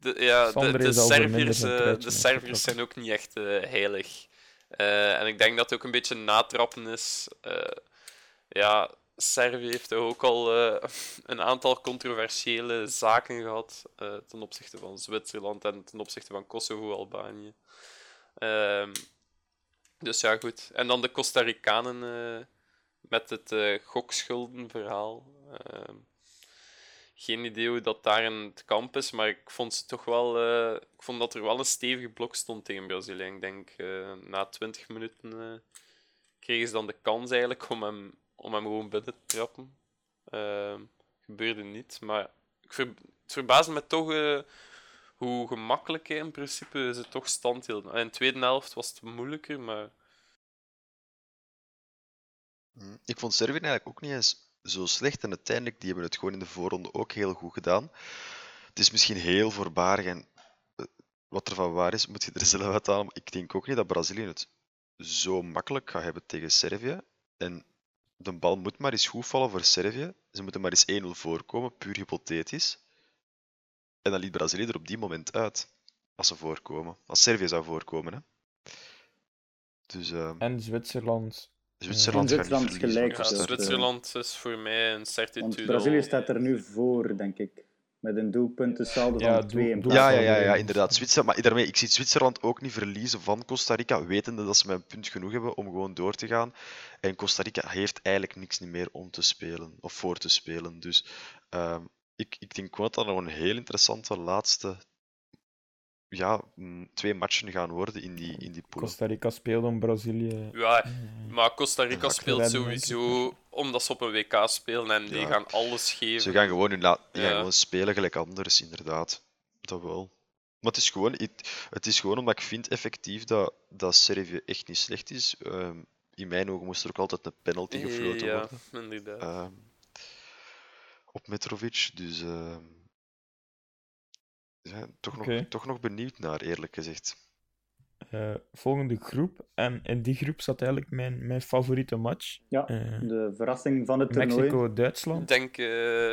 De, ja, de, Sander de Serviërs, eh, de Serviërs zijn ook niet echt eh, heilig. Eh, en ik denk dat het ook een beetje natrappen is. Eh, ja, Servië heeft toch ook al eh, een aantal controversiële zaken gehad eh, ten opzichte van Zwitserland en ten opzichte van Kosovo, Albanië. Ehm, dus ja, goed. En dan de Costa Ricanen met het gokschuldenverhaal. Geen idee hoe dat daar in het kamp is, maar ik vond, ze toch wel, eh, ik vond dat er wel een stevige blok stond tegen Brazilië. Ik denk eh, na 20 minuten eh, kregen ze dan de kans eigenlijk om hem, om hem gewoon binnen te trappen. Gebeurde niet, maar ik ver, het verbaasde me toch hoe gemakkelijk in principe ze toch stand hielden. In de tweede helft was het moeilijker, maar Hm. Ik vond Servië eigenlijk ook niet eens zo slecht. En uiteindelijk, die hebben het gewoon in de voorronde ook heel goed gedaan. Het is misschien heel voorbarig en eh, wat er van waar is, moet je er zelf uit halen. Ik denk ook niet dat Brazilië het zo makkelijk gaat hebben tegen Servië. En de bal moet maar eens goed vallen voor Servië. Ze moeten maar eens 1-0 voorkomen, puur hypothetisch. En dan liet Brazilië er op die moment uit. Als ze voorkomen. Als Servië zou voorkomen. Hè. Dus eh, En Zwitserland. Zwitserland gaat niet Zwitserland gelijk, ja, Costa dus, eh, Zwitserland is voor mij een Want certitude. Brazilië al. staat er nu voor, denk ik. Met een doelpuntensaldo Ja, van 2 in plaats Ja, van ja, ja, ja, inderdaad. Zwitserland, maar daarmee, ik zie Zwitserland ook niet verliezen van Costa Rica, wetende dat ze met een punt genoeg hebben om gewoon door te gaan. En Costa Rica heeft eigenlijk niks meer om te spelen, of voor te spelen. Dus ehm, ik, ik denk gewoon dat dat nog een heel interessante laatste ja, mm, twee matchen gaan worden in die, in die pool. Costa Rica speelde om Brazilië. Ja, maar Costa Rica Ja, speelt sowieso omdat ze op een WK spelen en die Ja. gaan alles geven. Ze gaan gewoon, hun la- die gaan Ja. gewoon spelen gelijk anders, inderdaad. Dat wel. Maar het is gewoon, het, het is gewoon omdat ik vind effectief dat, dat Servië echt niet slecht is. Ehm, in mijn ogen moest er ook altijd een penalty gefloten ja, worden. inderdaad. Ehm, op Mitrovic. Dus ehm, ja, toch, nog, toch nog benieuwd naar, eerlijk gezegd. eh, volgende groep. En in die groep zat eigenlijk mijn, mijn favoriete match. Ja, Eh, de verrassing van het toernooi. Ik Mexico-Duitsland. denk eh,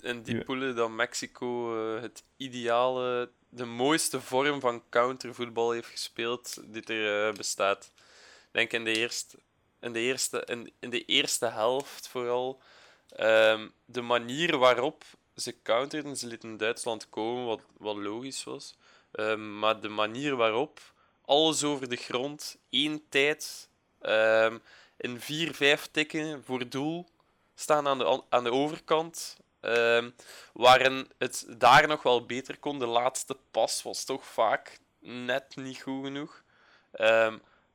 in die Ja. poelen dat Mexico eh, het ideale, de mooiste vorm van countervoetbal heeft gespeeld die er bestaat. Ik denk in de eerste, in de eerste, in, in de eerste helft vooral. ehm, de manier waarop ze counterden, ze lieten Duitsland komen, wat, wat logisch was. Ehm, maar de manier waarop alles over de grond, één tijd, ehm, in vier, vijf tikken voor doel staan aan de, an- aan de overkant. ehm, waarin het daar nog wel beter kon. De laatste pas was toch vaak net niet goed genoeg.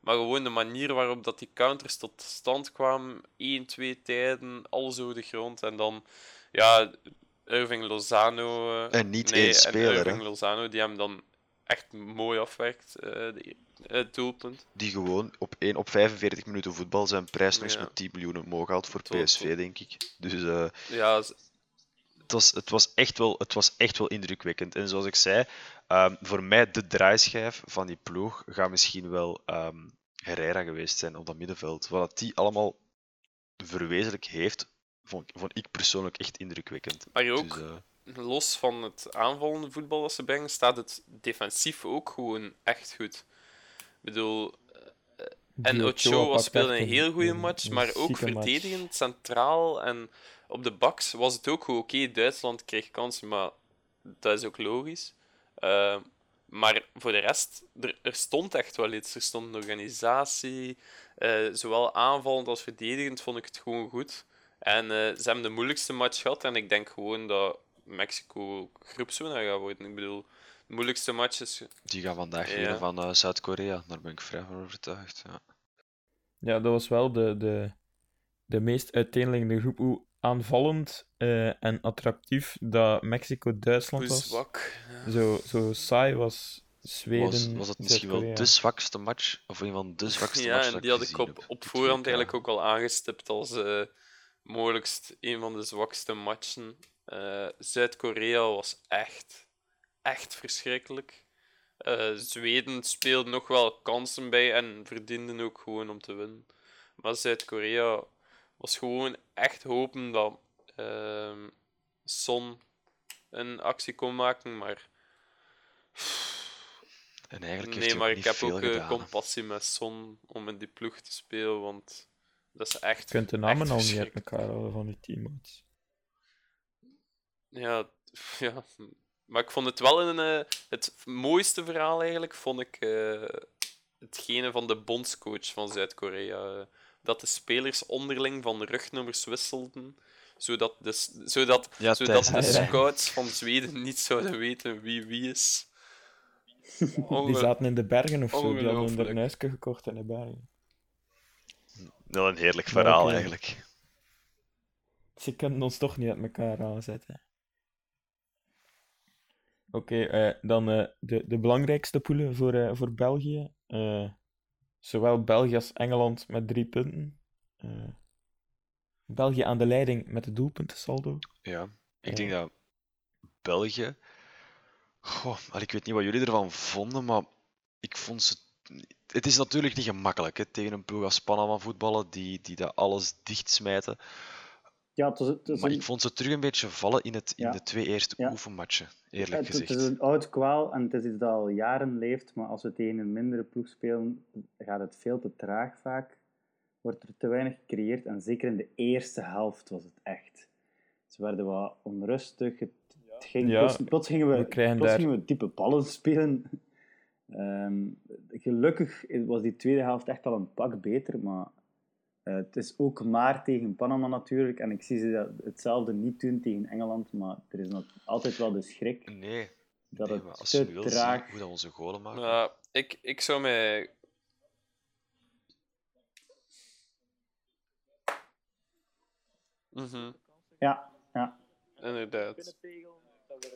Maar gewoon de manier waarop dat die counters tot stand kwamen. 1, 2 tijden, alles over de grond. En dan, ja, Irving Lozano. eh, En niet nee, één speler, En hè. Irving Lozano, die hem dan echt mooi afwerkt, eh, het doelpunt. Die gewoon op, 1, op 45 minuten voetbal zijn prijs nog eens Ja. met 10 miljoen omhoog haalt voor Tot- PSV, tot- denk ik. Dus eh, Ja, het was, het, was echt wel, het was echt wel indrukwekkend. En zoals ik zei, ehm, voor mij de draaischijf van die ploeg gaat misschien wel ehm, Herrera geweest zijn op dat middenveld. Wat die allemaal verwezenlijk heeft, vond, vond ik persoonlijk echt indrukwekkend. maar ook, Dus, eh, los van het aanvallende voetbal dat ze brengen, staat het defensief ook gewoon echt goed. Ik bedoel, en Die Ochoa speelde een heel goede een- match, maar ook match. verdedigend, centraal en op de baks was het ook goed. Oké, Duitsland kreeg kansen, maar dat is ook logisch. Uh, maar voor de rest, er, er, stond echt wel iets. Er stond een organisatie, uh, zowel aanvallend als verdedigend vond ik het gewoon goed. En uh, ze hebben de moeilijkste match gehad en ik denk gewoon dat Mexico groepswinnaar gaat worden. Ik bedoel, de moeilijkste match is... Die gaan vandaag ja. winnen van uh, Zuid-Korea, daar ben ik vrij van overtuigd. Ja, ja dat was wel de, de, de meest uiteenlijkende groep. Hoe aanvallend uh, en attractief dat Mexico-Duitsland was. zwak. Ja. Zo, zo saai was Zweden. Was, was het misschien wel de zwakste match? Of een van de zwakste ja, matches? Ja, die had ik op, op voorhand eigenlijk ook al aangestipt als mogelijkst een van de zwakste matchen. Uh, Zuid-Korea was echt, echt verschrikkelijk. Uh, Zweden speelde nog wel kansen bij en verdienden ook gewoon om te winnen. Maar Zuid-Korea was gewoon echt hopen dat uh, Son een actie kon maken, maar En eigenlijk heeft Nee, maar ik heb ook eh, gedaan, compassie met Son om in die ploeg te spelen, want dat is echt. Je kunt de namen al niet uit elkaar houden van je teammates. Ja, [LAUGHS] ja, maar ik vond het wel een. eh, het mooiste verhaal eigenlijk vond ik eh, hetgene van de bondscoach van Zuid-Korea. dat de spelers onderling van rugnummers wisselden, zodat de, zodat, Ja, zodat de [LAUGHS] scouts van Zweden niet zouden weten wie wie is. Die zaten in de bergen of zo. Die hadden een huisje gekocht in de bergen. Wel een heerlijk verhaal, eigenlijk. Ze kunnen ons toch niet uit elkaar aanzetten. Oké, eh, dan eh, de, de belangrijkste poelen voor, eh, voor België. Zowel België als Engeland met drie punten. België aan de leiding met de doelpuntensaldo. Ja, ik denk dat België. Goh, ik weet niet wat jullie ervan vonden, maar ik vond ze. Het is natuurlijk niet gemakkelijk hè, tegen een ploeg als Panama voetballen, die, die dat alles dichtsmijten. Ja, het is, het is Maar een, ik vond ze terug een beetje vallen in, het, in Ja. de twee eerste Ja. oefenmatchen, eerlijk het, het gezegd. is een oud kwaal en het is iets dat al jaren leeft, maar als we tegen een mindere ploeg spelen, gaat het veel te traag vaak. Wordt er te weinig gecreëerd en zeker in de eerste helft was het echt. Ze werden wat onrustig. Het, het ging, Ja, plots, plots gingen we, we plots daar- gingen we diepe ballen spelen. Ehm, gelukkig was die tweede helft echt al een pak beter, maar eh, het is ook maar tegen Panama natuurlijk. En ik zie ze dat, hetzelfde niet doen tegen Engeland, maar er is nog altijd wel de schrik Nee, dat nee, het als je te traag... zien hoe dat onze golen maken. Ja, ik, ik zou mij. Mhm, Ja, ja. inderdaad.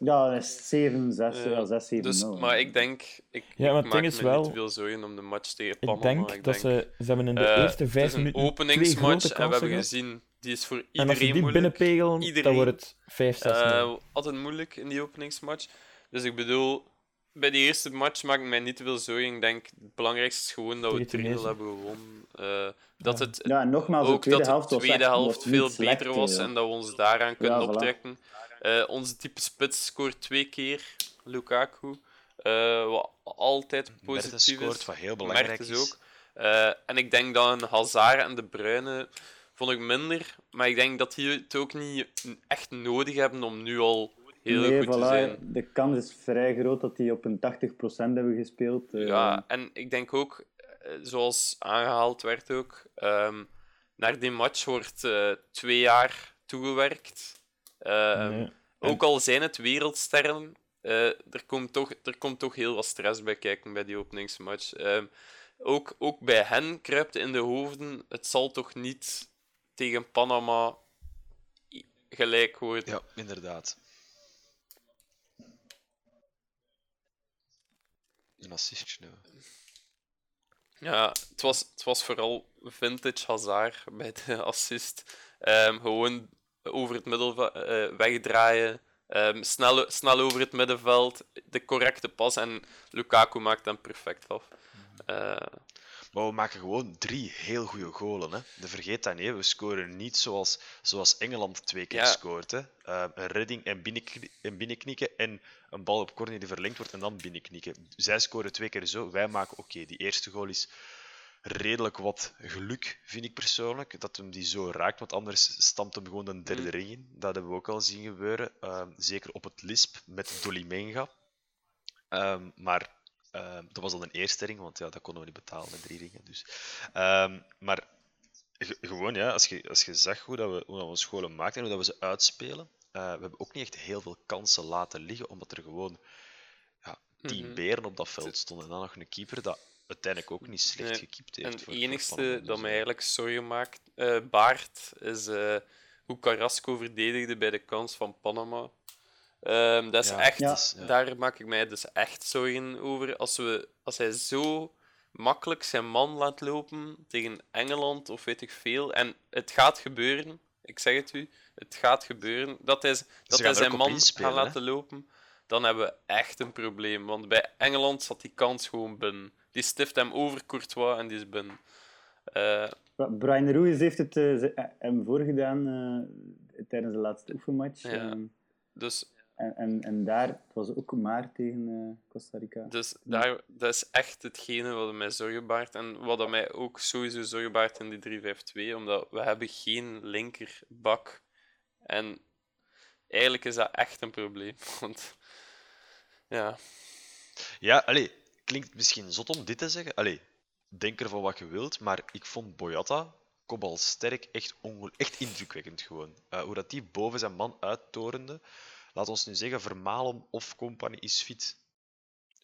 Ja, dat is 7, 6, Ja, ja, 6, 7, Dus, 0. maar ik denk, ik, Ja, maar ik het maak is me wel- niet veel zorgen om de match tegen Ik Panama. denk ik dat denk, ze... Ze hebben in de eh, eerste vijf het is een minuten twee openingsmatch grote en we kansen hebben gezien, die is voor En als ze iedereen die moeilijk. binnenpegelen, dan Iedereen. wordt het 5-6 Eh, altijd moeilijk in die openingsmatch. Dus ik bedoel, bij die eerste match maak ik mij niet te veel zorgen. Ik denk, het belangrijkste is gewoon dat we Tegen 3-0 Tunesië. hebben gewonnen. Eh, dat Ja. het Ja, nogmaals, de ook tweede dat helft de was tweede helft veel beter was en dat we ons daaraan kunnen Ja, voilà. Eh, onze type spits scoort twee keer, Lukaku. eh, wat altijd Mertens positief scoort, is. wat heel belangrijk Mertens is. ook. Eh, en ik denk dat een Hazard en de Bruyne vond ik minder. Maar ik denk dat die het ook niet echt nodig hebben om nu al heel nee, goed te voilà, zijn. De kans is vrij groot dat die op een 80% hebben gespeeld. Ja, en ik denk ook, zoals aangehaald werd ook, ehm, naar die match wordt eh, twee jaar toegewerkt. Ehm, Nee. Ook al zijn het wereldsterren, eh, er, komt toch, er komt toch heel wat stress bij kijken bij die openingsmatch. Ehm, ook, ook bij hen kruipt in de hoofden, het zal toch niet tegen Panama gelijk worden. Ja, inderdaad. Een assistje nu. Ja, het was, het was vooral vintage Hazard bij de assist. Ehm, gewoon over het middel eh, wegdraaien, ehm, snel, snel over het middenveld, de correcte pas en Lukaku maakt hem perfect af. Eh, Maar we maken gewoon drie heel goede golen. Hè. De vergeet dat niet. We scoren niet zoals, zoals Engeland twee keer Ja. scoort. Hè. Eh, een redding en, binnenkni- en binnenknikken en een bal op corner die verlengd wordt en dan binnenknikken. Zij scoren twee keer zo. Wij maken, oké, die eerste goal is redelijk wat geluk, vind ik persoonlijk. Dat hem die zo raakt, want anders stampt hem gewoon een derde Mhm. ring in. Dat hebben we ook al zien gebeuren. Ehm, zeker op het Lisp met Dolimenga. Ehm, maar ehm, dat was al een eerste ring, want ja, dat konden we niet betalen met drie ringen. Dus. Maar ge- gewoon, ja, als je, als je zag hoe, dat we, hoe dat we scholen maakten en hoe dat we ze uitspelen, eh, we hebben ook niet echt heel veel kansen laten liggen, omdat er gewoon ja, tien Mhm. beren op dat veld stonden. En dan nog een keeper dat uiteindelijk ook niet slecht Nee, gekiept En heeft. het enigste dat mij eigenlijk zorgen maakt, eh, baart, is eh, hoe Carrasco verdedigde bij de kans van Panama. Ehm, dat is Ja, echt, Ja. Daar maak ik mij dus echt zorgen over. Als, we, als hij zo makkelijk zijn man laat lopen tegen Engeland of weet ik veel, en het gaat gebeuren, ik zeg het u, het gaat gebeuren, dat hij, dat hij zijn man gaat laten lopen, dan hebben we echt een probleem. Want bij Engeland zat die kans gewoon binnen. Die stift hem over Courtois en die is binnen. Eh, Brian Ruiz heeft het eh, ze- hem voorgedaan eh, tijdens de laatste oefenmatch. Ja. Dus En, en, en daar het was ook maar tegen eh, Costa Rica. Dus daar, dat is echt hetgene wat mij zorgen baart. En wat dat mij ook sowieso zorgen baart in die 3-5-2. Omdat we hebben geen linkerbak. En eigenlijk is dat echt een probleem. [LAUGHS] Want ja, Ja, allee, klinkt misschien zot om dit te zeggen. Allee, denk ervan wat je wilt, maar ik vond Boyata, sterk, echt, echt indrukwekkend gewoon. Eh, hoe dat die boven zijn man uittorende. Laat ons nu zeggen, Vermalen of Company is fit.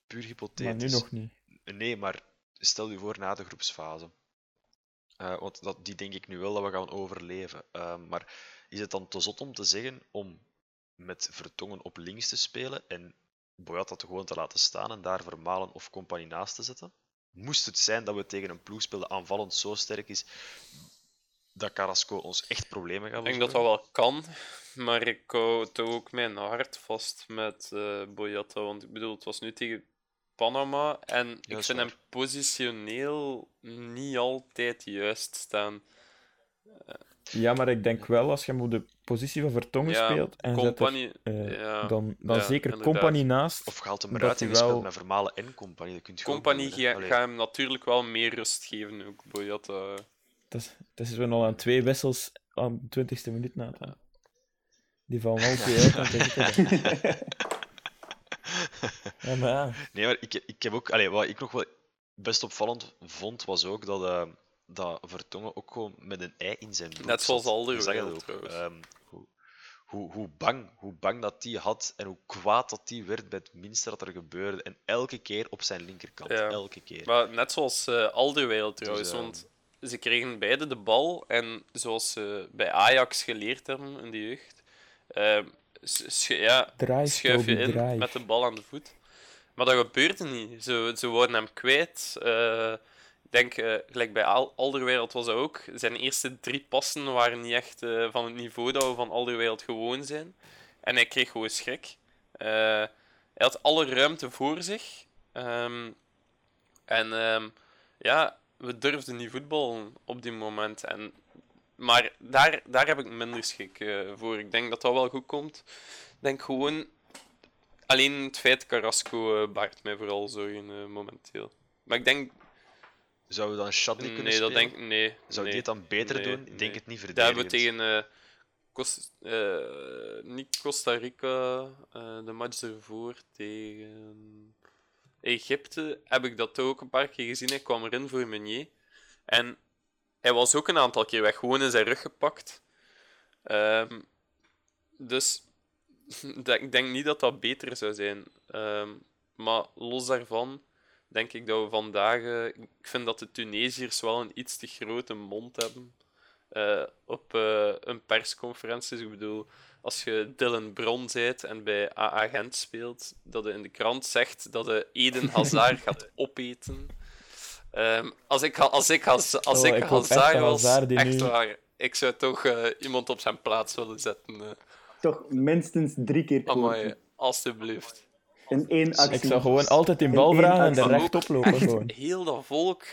Puur Maar hypothetisch. nu nog niet. Nee, maar stel je voor na de groepsfase. Eh, want dat, die denk ik nu wel dat we gaan overleven. Eh, maar is het dan te zot om te zeggen om met Vertongen op links te spelen en Boyata te gewoon te laten staan en daar Vermalen of Compagnie naast te zetten? Moest het zijn dat we tegen een ploeg spelen dat aanvallend zo sterk is dat Carrasco ons echt problemen gaat ik denk dat dat wel kan. Maar ik hou toch ook mijn hart vast met eh Boyata. Want ik bedoel, het was nu tegen Panama. En ik vind waar. hem positioneel niet altijd juist staan. Ja, maar ik denk wel, als je hem op de positie van Vertongen Ja, speelt en zet er, Company, eh, ja. dan, dan ja, zeker inderdaad. Company naast. Of gehaald hem dat eruit en wel- met Vermalen en Compagnie. Dat kun je ook Compagnie doen, hè. ga, Allee. ga hem natuurlijk wel meer rust geven, ook Boyata. Dat is, dat is wel al aan twee wissels aan de 20ste minuut na. dan. Die vallen al twee uit. [LAUGHS] maar ja. Nee, maar ik, ik heb ook... Allee, wat ik nog wel best opvallend vond, was ook dat, eh, dat Vertongen ook gewoon met een ei in zijn broek Net zoals. Alderweireld, trouwens. Ehm, hoe, hoe, hoe, bang, hoe bang dat die had en hoe kwaad dat die werd bij het minste dat er gebeurde. En elke keer op zijn linkerkant. Ja. Elke keer. Maar net zoals eh Alderweireld trouwens, Dus, eh, want ze kregen beide de bal en zoals ze bij Ajax geleerd hebben in de jeugd, eh, sch- ja, Draai, schuif je in draai. met de bal aan de voet. Maar dat gebeurde niet. Ze, ze worden hem kwijt. Eh, denk, eh, gelijk bij Al Alderweireld was dat ook. Zijn eerste drie passen waren niet echt eh, van het niveau dat we van Alderweireld gewoon zijn. En hij kreeg gewoon schrik. Eh, hij had alle ruimte voor zich. Ehm, en ehm, ja, we durfden niet voetballen op die moment. En, maar daar, daar heb ik minder schik eh, voor. Ik denk dat dat wel goed komt. Ik denk gewoon alleen het feit Carrasco baart mij vooral zorgen momenteel. Maar ik denk, Zou we dan Shadley kunnen nee, dat spelen? denk nee. Zou nee, die het dan beter nee, doen? Ik denk het niet verdedigend. hebben we tegen eh, Cos- eh, niet Costa Rica, eh, de match ervoor tegen Egypte, heb ik dat ook een paar keer gezien. Hij kwam erin voor Meunier. En hij was ook een aantal keer weg, gewoon in zijn rug gepakt. Ehm, dus [LAUGHS] ik denk niet dat dat beter zou zijn. Ehm, maar los daarvan denk ik dat we vandaag... eh, ik vind dat de Tunesiërs wel een iets te grote mond hebben eh, op eh, een persconferentie. Dus ik bedoel, als je Dylan Bron bent en bij AA Gent speelt, dat je in de krant zegt dat je Eden [LAUGHS] Hazard gaat opeten. Ehm, als ik, als ik, als, als Oh, ik, ik Hazard was, Hazard echt nu- waar, ik zou toch iemand op zijn plaats willen zetten. eh. Toch minstens drie keer Amai, kopen. In één actie. Ik zou gewoon altijd die In bal vragen en er actie. rechtop lopen. Gewoon. Heel dat volk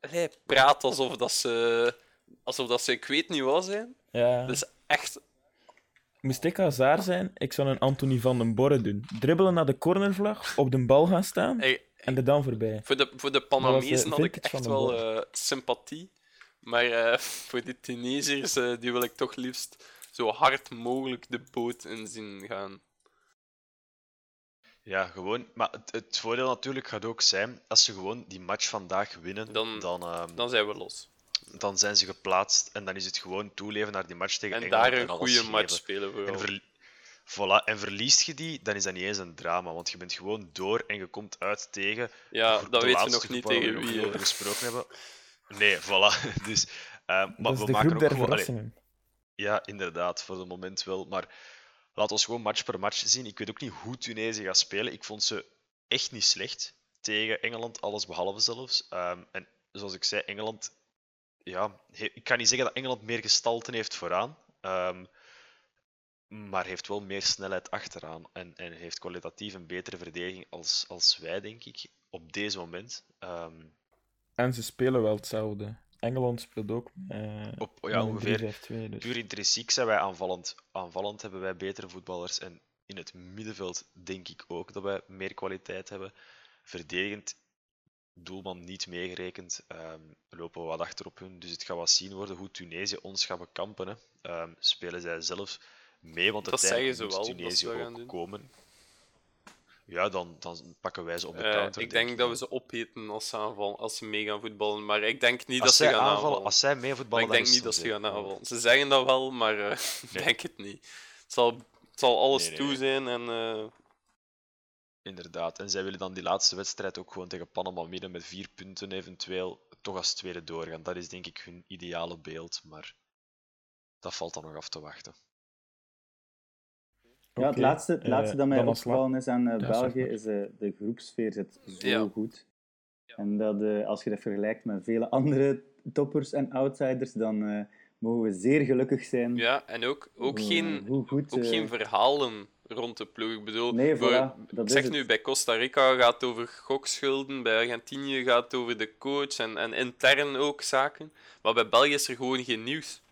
allee, praat alsof dat ze, alsof dat ze ik weet niet wat zijn. Ja. Dat is echt Moest ik Hazard zijn, ik zou een Anthony van den Borre doen. Dribbelen naar de cornervlag, op de bal gaan staan en er dan voorbij. voor, de, voor de de Panamezen had ik echt wel eh, sympathie. Maar eh, [LAUGHS] voor die Tunesiërs eh, die wil ik toch liefst zo hard mogelijk de boot in zien gaan. Ja, gewoon. Maar het, het voordeel natuurlijk gaat ook zijn, als ze gewoon die match vandaag winnen, Dan- dan, ehm, Dan zijn we los. dan zijn ze geplaatst en dan is het gewoon toeleven naar die match tegen En Engeland daar een alles goede match spelen En, vooral. ver- voilà, en verliest je die, dan is dat niet eens een drama, want je bent gewoon door en je komt uit tegen. Ja, dat weten we nog niet we tegen wie. over gesproken hebben. Nee, voilà. [LAUGHS] Dus, eh, maar we de maken groep ook der gewoon... allee, ja, inderdaad, voor het moment wel. Maar laat ons gewoon match per match zien. Ik weet ook niet hoe Tunesië gaat spelen. Ik vond ze echt niet slecht tegen Engeland, alles behalve zelfs. Ehm, en zoals ik zei, Engeland. Ja, ik kan niet zeggen dat Engeland meer gestalten heeft vooraan. ehm, maar heeft wel meer snelheid achteraan. En, en heeft kwalitatief een betere verdediging als, als wij, denk ik, op deze moment. Ehm, En ze spelen wel hetzelfde. Engeland speelt ook eh Op, met ja, ongeveer 3-5-2. Dus. puur intrinsiek zijn wij aanvallend. Aanvallend hebben wij betere voetballers. En in het middenveld denk ik ook dat wij meer kwaliteit hebben. Verdedigend, doelman niet meegerekend, ehm, lopen we wat achter op hun. Dus het gaat wat zien worden hoe Tunesië ons gaat bekampen. Hè. Ehm, spelen zij zelf mee, want Dat uiteindelijk zeggen ze moet wel, dat Tunesië ze dat gaan ook doen. komen. Ja, dan, dan pakken wij ze op de Eh, counter. ik denk dat we ze opeten als ze, aanvallen, als ze mee gaan voetballen. Maar ik denk niet als dat ze gaan aanvallen, aanvallen. als zij mee Maar voetballen, ik denk niet dat ze gaan aanvallen. Ze zeggen dat wel, maar eh, [LAUGHS] ik Nee. denk het niet. Het zal, het zal alles Nee, nee, toe zijn en eh, Inderdaad. En zij willen dan die laatste wedstrijd ook gewoon tegen Panama midden met vier punten eventueel toch als tweede doorgaan. Dat is denk ik hun ideale beeld, maar dat valt dan nog af te wachten. Ja, het laatste, het eh, laatste dat mij opgevallen is aan eh, België is eh, de groepsfeer zit zo Ja. goed. En dat, eh, als je dat vergelijkt met vele andere toppers en outsiders, dan eh, mogen we zeer gelukkig zijn. ja, en ook, ook, geen, hoe goed, ook geen verhalen rond de ploeg. Ik bedoel, Nee, voor- voilà, dat ik is zeg het. nu, bij Costa Rica gaat het over gokschulden, bij Argentinië gaat het over de coach en, en intern ook zaken. Maar bij België is er gewoon geen nieuws.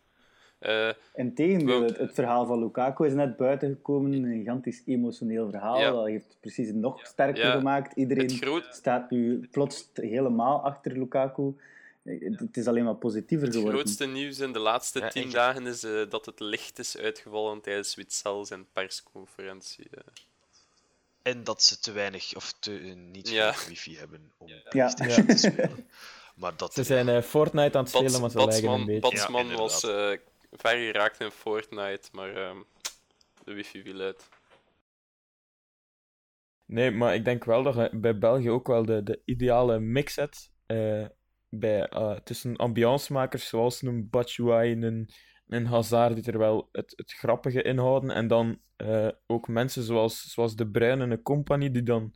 Eh, Integendeel, We- het, het verhaal van Lukaku is net buiten gekomen. Een gigantisch emotioneel verhaal. Ja. Dat heeft het precies nog sterker Ja, gemaakt. Iedereen het groot, staat nu plots helemaal achter Lukaku. Het het is alleen maar positiever Het geworden. grootste nieuws in de laatste Ja, tien ik- dagen is eh, dat het licht is uitgevallen tijdens Witzel zijn persconferentie. eh. En dat ze te weinig of te, niet Ja. genoeg wifi hebben om te [LAUGHS] spelen. Maar dat Ze zijn eh, Fortnite aan het spelen, Bats- maar ze lijken een Batsman, beetje. Batsman Ja, was eh ver geraakt in Fortnite, maar ehm, de wifi viel uit. Nee, maar ik denk wel dat je bij België ook wel de, de ideale mix hebt. eh, bij, eh, tussen ambiancemakers zoals een Batshuayi, een, een Hazard, die er wel het, het grappige inhouden. En dan eh, ook mensen zoals, zoals De Bruyne en een compagnie, die dan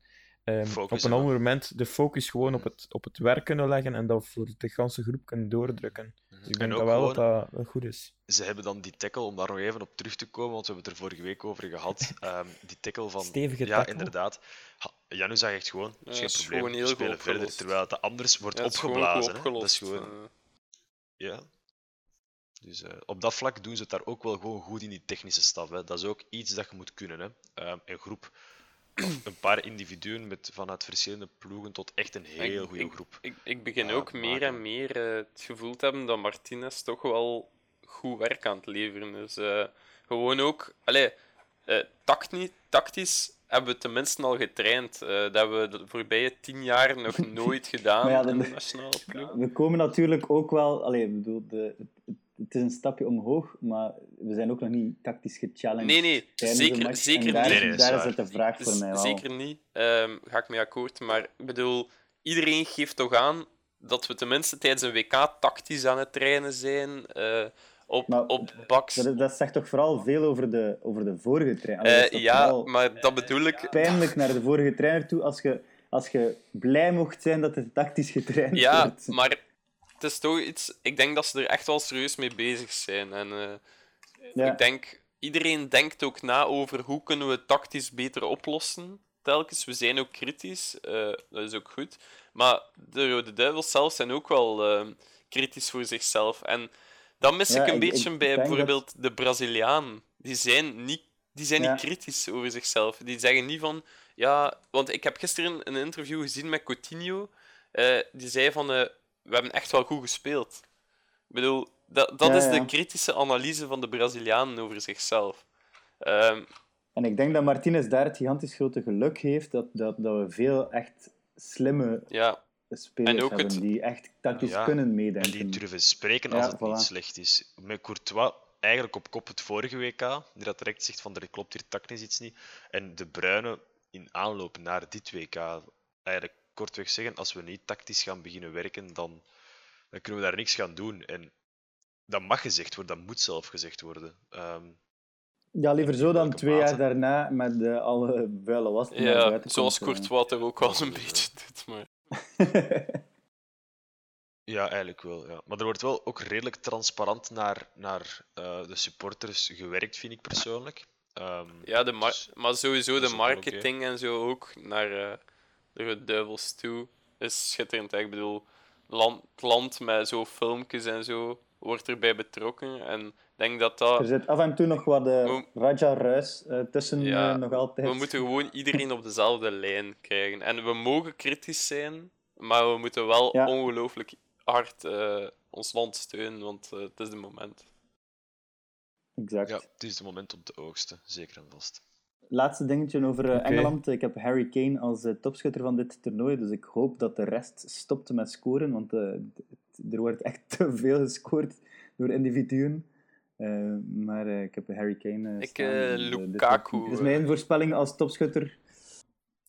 ehm, op een ander moment de focus gewoon op het, op het werk kunnen leggen en dat voor de ganse groep kunnen doordrukken. Dus ik En denk dat wel gewoon- dat dat goed is. Ze hebben dan die tackle, om daar nog even op terug te komen, want we hebben het er vorige week over gehad. [LAUGHS] ehm, die tackle van. Stevige ja, tackle. inderdaad. Janu zegt echt gewoon: Ja, is is geen probleem. gewoon heel we goed spelen verder. Terwijl het anders wordt Ja, het is gewoon goed opgeblazen. hè. Dat is gewoon. eh. Ja. Dus eh, op dat vlak doen ze het daar ook wel gewoon goed in die technische staf. Hè. Dat is ook iets dat je moet kunnen. Hè. Ehm, een groep, [CLEARS THROAT] een paar individuen met, vanuit verschillende ploegen tot echt een heel Ik- goede groep. Ik, ik begin ook meer en meer eh, het gevoel te hebben dat Martinez toch wel goed werk aan het leveren is. Eh, gewoon ook, allee, eh, tacti- tactisch hebben we tenminste al getraind. Eh, dat hebben we de voorbije tien jaar nog [LAUGHS] nooit gedaan ja, in de nationale ploeg. We komen natuurlijk ook wel... Allee, ik bedoel, de, het, is een stapje omhoog, maar we zijn ook nog niet tactisch gechallenged. Nee, nee, zeker, zeker daar, niet. Is daar is het de vraag voor Z- mij wel. Zeker niet. Ehm, ga ik mee akkoord. Maar ik bedoel, iedereen geeft toch aan dat we tenminste tijdens een WK tactisch aan het trainen zijn. eh, op, Maar op baks. Dat, dat zegt toch vooral veel over de, over de vorige trainer. Eh, ja, maar dat bedoel ik. pijnlijk naar de vorige trainer toe als je, als je blij mocht zijn dat het tactisch getraind Ja, wordt. maar het is toch iets. Ik denk dat ze er echt wel serieus mee bezig zijn. En eh, Ja. ik denk, iedereen denkt ook na over hoe kunnen we tactisch beter oplossen. Telkens, we zijn ook kritisch, eh, dat is ook goed. Maar de Rode Duivels zelf zijn ook wel eh, kritisch voor zichzelf. En dat mis Ja, ik een ik- beetje ik bij bijvoorbeeld de Braziliaan. Die zijn niet, die zijn Ja. niet kritisch over zichzelf. Die zeggen niet van, ja, want ik heb gisteren een interview gezien met Coutinho. die zei van, we hebben echt wel goed gespeeld. Ik bedoel, dat, dat Ja, is ja. de kritische analyse van de Brazilianen over zichzelf. Ehm, En ik denk dat Martinez daar het gigantisch grote geluk heeft dat, dat, dat we veel echt slimme ja, spelers En ook hebben het- die echt tactisch Ja, kunnen En meedenken. die durven spreken als Ja, het voilà. niet slecht is. Met Courtois eigenlijk op kop het vorige WK, die dat direct zegt van er klopt hier tactisch iets niet. En De Bruyne in aanloop naar dit WK, eigenlijk kortweg zeggen, als we niet tactisch gaan beginnen werken, dan, dan kunnen we daar niks gaan doen. En dat mag gezegd worden, dat moet zelf gezegd worden. Ehm, Ja, liever zo dan twee mate? jaar daarna met alle vuile was ja zoals eh. Courtois er ook wel een beetje doet. Maar... [LAUGHS] Ja, eigenlijk wel. Ja. Maar er wordt wel ook redelijk transparant naar, naar eh, de supporters gewerkt, vind ik persoonlijk. Ehm, Ja, de mar- dus- maar sowieso de marketing en zo ook naar eh, de Duivels toe is schitterend. hè. Ik bedoel, land, het land met zo filmpjes en zo wordt erbij betrokken. En ik denk dat dat... Er zit af en toe nog wat eh, We- Raja Ruis eh, tussen Ja, eh, nog altijd. We moeten gewoon iedereen op dezelfde [LAUGHS] lijn krijgen. En we mogen kritisch zijn, maar we moeten wel Ja. ongelooflijk hard eh, ons land steunen, want eh, het is de moment. Exact. Ja, het is het moment om te oogsten, zeker en vast. Laatste dingetje over eh. Engeland. Ik heb Harry Kane als eh, topschutter van dit toernooi, dus ik hoop dat de rest stopt met scoren, want eh, er wordt echt [LAUGHS] te veel gescoord door individuen. Eh, maar eh, ik heb Harry Kane eh, Ik, Lukaku, Dit is mijn voorspelling als topschutter.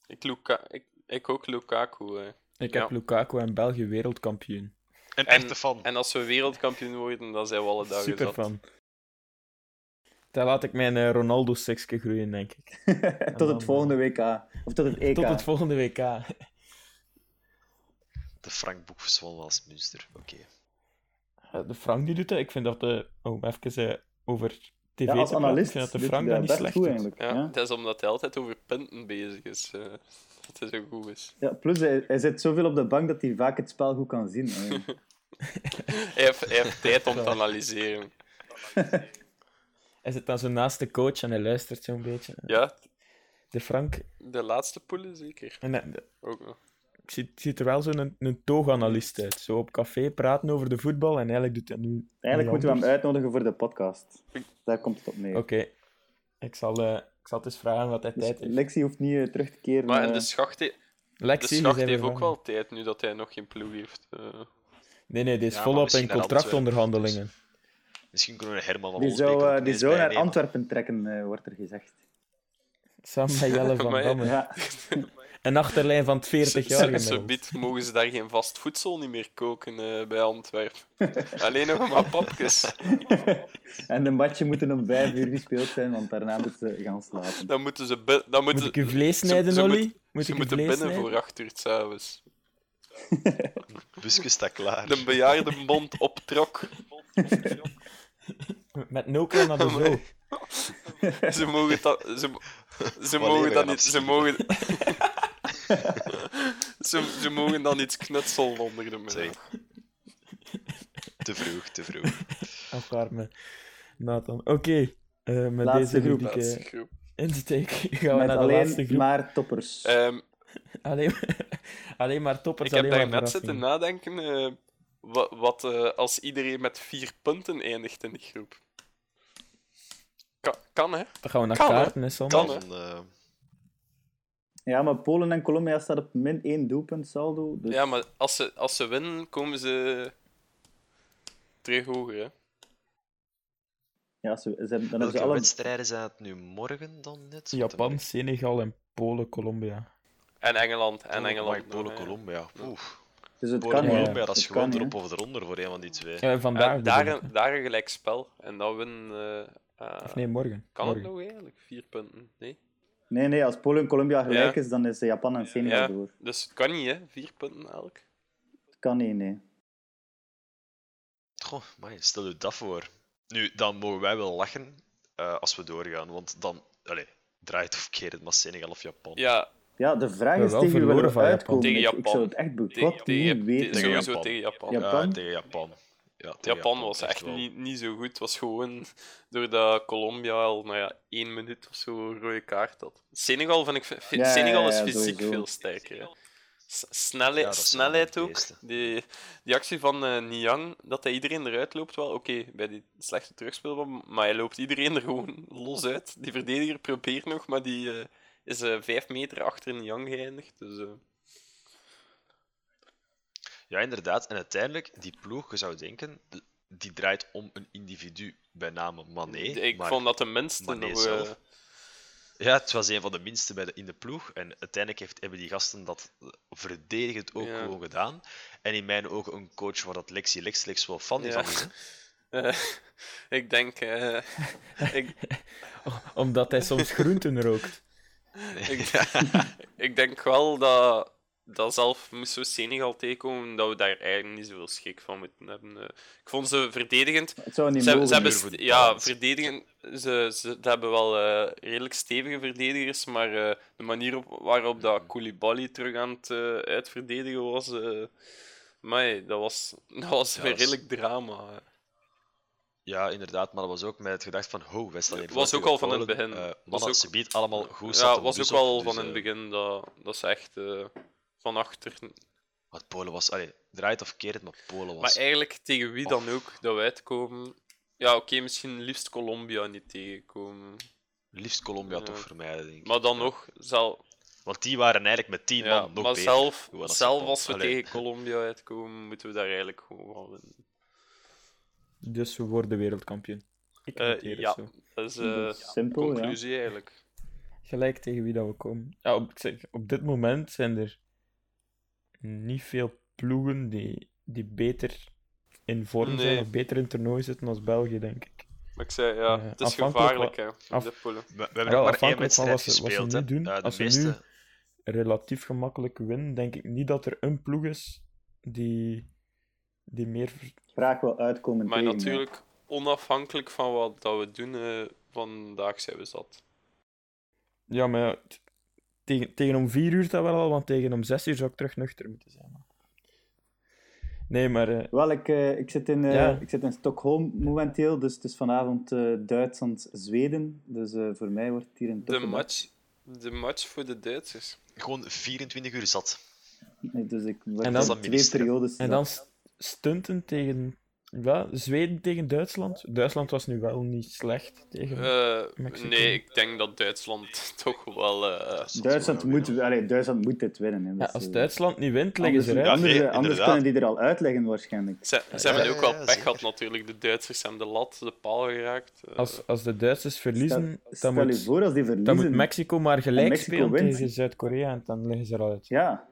Ik, Luka ik, ik ook Lukaku. eh. Ik Ja. heb Lukaku en België wereldkampioen. Een En- echte fan. En als we wereldkampioen worden, dan zijn we alle dagen Super zat. fan. Dan laat ik mijn eh, ronaldo sekske groeien, denk ik. [LAUGHS] tot dan, het volgende WK. Of tot het EK. Tot het volgende WK. [LAUGHS] De Frank Boek verzwollen als Münster. Oké. Eh, De Frank die doet dat. Ik vind dat de... Oh, om even eh, over tv ja, als te praten. analist Ik vind dat de Frank dat niet slecht goed eigenlijk. Ja, Ja. Dat is omdat hij altijd over punten bezig is. eh, [LAUGHS] dat hij zo goed is. Ja, plus hij, hij zit zoveel op de bank dat hij vaak het spel goed kan zien. Eh, Hij heeft, hij heeft tijd om te analyseren. Hij zit dan zo naast de coach en hij luistert zo'n beetje. Ja, De Frank... de laatste poelen zeker. En, de- Ook nog. ik zie, ziet er wel zo'n een, een tooganalist uit. Zo op café praten over de voetbal en eigenlijk doet hij nu... Eigenlijk moeten we hem uitnodigen voor de podcast. Daar komt het op neer. Oké. Ik, zal, eh, ik zal het eens vragen wat hij Dus tijd heeft. Lexi hoeft niet eh, terug te keren. Maar en eh, de schacht, he- Lexi, schacht heeft ook wel tijd nu dat hij nog geen ploeg heeft. Nee, nee, die is Ja, volop in contractonderhandelingen. Misschien kunnen we Herman van die zou, eh, die zou naar. Antwerpen trekken, eh, wordt er gezegd. Samen met Jelle [LAUGHS] van Damme. Ja. [LAUGHS] Een achterlijn van 40 Zo- jaar zo- gemiddeld. Zo biedt mogen ze daar geen vast voedsel niet meer koken eh, bij Antwerpen. [LAUGHS] Alleen nog maar papjes. en de matchen moeten om vijf uur gespeeld zijn, want daarna moeten ze gaan slapen. Dan moeten ze, dan Moet moeten, ik uw vlees ze- snijden, ze Olly? moet- Moet ze moeten binnen snijden? voor acht uur s'avonds. [LAUGHS] Busje staat klaar. De bejaardenbond optrok. Met Nokia naar de [LAUGHS] zoo. Ze mogen dat, ze, ze mogen dat niet, ze mogen, [LAUGHS] ze, ze mogen dan iets knutselen onder de middag. Zeg. Te vroeg, te vroeg. Afwarmen. Nathan. Oké. eh, met Laatste deze groep. ludieke Laatste groep. insteek gaan we Met naar de alleen laatste groep. maar toppers. Ehm, [LAUGHS] Alleen, [LAUGHS] alleen maar toppers, ik heb daar net zitten nadenken eh, wat, wat eh, als iedereen met vier punten eindigt in die groep. Kan, kan hè? Dan gaan we naar Kan, hè? kaarten, hè, Sam. Kan, Dan, eh, Ja, maar Polen en Colombia staan op min één doelpunt saldo. Dus Ja, maar als ze, als ze winnen, komen ze terug hoger. Hè? ja, ze, ze hebben, dan hebben welke ze alle... wedstrijden zijn het nu morgen dan net? Japan, Senegal en Polen, Colombia. En Engeland. En Engeland. Polen. Colombia. Oeh. Dus het Polen, kan. Colombia, dat is Het gewoon kan, erop of eronder voor een van die twee. Ja, vandaag. En daar, een, daar een gelijkspel. En dan winnen. eh, hè. eh, Of nee, morgen. kan morgen. het nog eigenlijk? Vier punten? Nee. Nee, nee, als Polen en Colombia gelijk Ja. is, dan is Japan en Senegal Ja, door. dus het kan niet, hè? Vier punten elk. Het kan niet, nee. Goh, maar stel je dat voor. Nu, dan mogen wij wel lachen eh, als we doorgaan, want dan allee, draait of keert het maar Senegal of Japan. Ja, Ja, de vraag is wel tegen wie we van Japan. uitkomen. Tegen Ik- Ik, Japan. zou het echt tegen, beklot tegen, niet weten. tegen- sowieso Japan. tegen Japan. Ja. Ja, Japan? tegen Japan. Ja, tegen Japan was echt wel. niet, niet zo goed. Het was gewoon doordat Colombia al nou ja, één minuut of zo een rode kaart had. Senegal, vind ik, vind- Ja, ja, Senegal is ja, fysiek sowieso. veel sterker. Snelheid, Ja, ook. Die, die actie van eh Niang, dat hij iedereen eruit loopt, wel oké, bij die slechte terugspel, maar hij loopt iedereen er gewoon los uit. Die verdediger probeert nog, maar die eh, is eh, vijf meter achter Niang geëindigd. Dus, eh, Ja, inderdaad. En uiteindelijk, die ploeg, je zou denken, de- die draait om een individu bij name Mané. ik maar vond dat de minste Mané nog... zelf. eh, Ja, het was een van de minste bij de, in de ploeg. En uiteindelijk heeft, hebben die gasten dat eh, verdedigend ook Ja. gewoon gedaan. En in mijn ogen een coach waar dat Lexi Lex Lex wel fan Ja. van is. [LAUGHS] eh, ik denk... eh, [LAUGHS] ik, [LAUGHS] Omdat hij soms groenten rookt. Ik, [LAUGHS] ik denk wel dat, dat zelf moesten we Senegal tegenkomen, dat we daar eigenlijk niet zoveel schik van moeten hebben. eh. ik vond ze verdedigend. Het zou niet Ze, hebben, ja, balans. verdedigen. Ze, ze, ze hebben wel eh, redelijk stevige verdedigers, maar eh, de manier op, waarop dat Koulibaly terug aan het uitverdedigen was, eh, Maar dat was, dat was Ja, is- redelijk drama. Ja, inderdaad, maar dat was ook met het gedacht van, ho, wij staan hier was ook al van het begin. Eh, Was ook- ze biedt allemaal goed Ja, was ook wel op, van dus, in het eh, begin dat, dat ze echt eh, van achter. Want Polen was, allee, draait of keert het, maar Polen was... Maar eigenlijk tegen wie dan ook dat wij uitkomen. Ja, oké, misschien liefst Colombia niet tegenkomen. Liefst Colombia Ja. toch vermijden, denk ik. Maar dan Ja. nog, zelf, Want die waren eigenlijk met tien ja, man nog maar beter. zelf, zelf als we Allee. tegen Colombia uitkomen, moeten we daar eigenlijk gewoon van winnen. Dus we worden wereldkampioen. Ik Eh, noteer het ja. zo. Dat is Dat de is simpel, ja. conclusie eigenlijk. Gelijk tegen wie dat we komen. Ja, op, ik zeg, op dit moment zijn er niet veel ploegen die, die beter in vorm zijn of beter in toernooi zitten als België, denk ik. Maar ik zei, ja, Eh, het is gevaarlijk hè, af- de poelen. We, we hebben ook maar één wedstrijd wat ze- wat ze gespeeld. hè. doen, Eh, de als meeste... nu- Relatief gemakkelijk winnen, denk ik niet dat er een ploeg is die, die meer... Graag wel uitkomen Maar tegen. natuurlijk, onafhankelijk van wat dat we doen, eh, vandaag zijn we zat. Ja, maar ja, tegen, tegen om vier uur dat wel al, want tegen om zes uur zou ik terug nuchter moeten zijn. man. Nee, maar... eh, Wel, ik, eh, ik, zit in, eh, Ja. ik zit in Stockholm momenteel, dus het is vanavond eh, Duitsland-Zweden. Dus eh, voor mij wordt het hier een De toffe dag. match, de match voor de Duitsers. Gewoon 24 uur zat. Nee, Dus ik En dan- twee periodes En dan stunten tegen ja, Zweden tegen Duitsland. Duitsland was nu wel niet slecht tegen. Eh, nee, ik denk dat Duitsland [LAUGHS] toch wel. eh, Duitsland moet, allee, Duitsland moet dit winnen. Hè. ja, als is, Duitsland niet wint, leggen anders, ze eruit. Anders, nee, eh, anders inderdaad. kunnen die er al uitleggen waarschijnlijk. ze, ze hebben ja, ook wel ja, pech gehad, natuurlijk. De Duitsers zijn de lat, de paal geraakt. Eh, Als, als de Duitsers verliezen, Stel, dan, moet, voor als die dan moet Mexico maar gelijk Mexico spelen wint. tegen Zuid-Korea en dan liggen ze er al uit. Ja.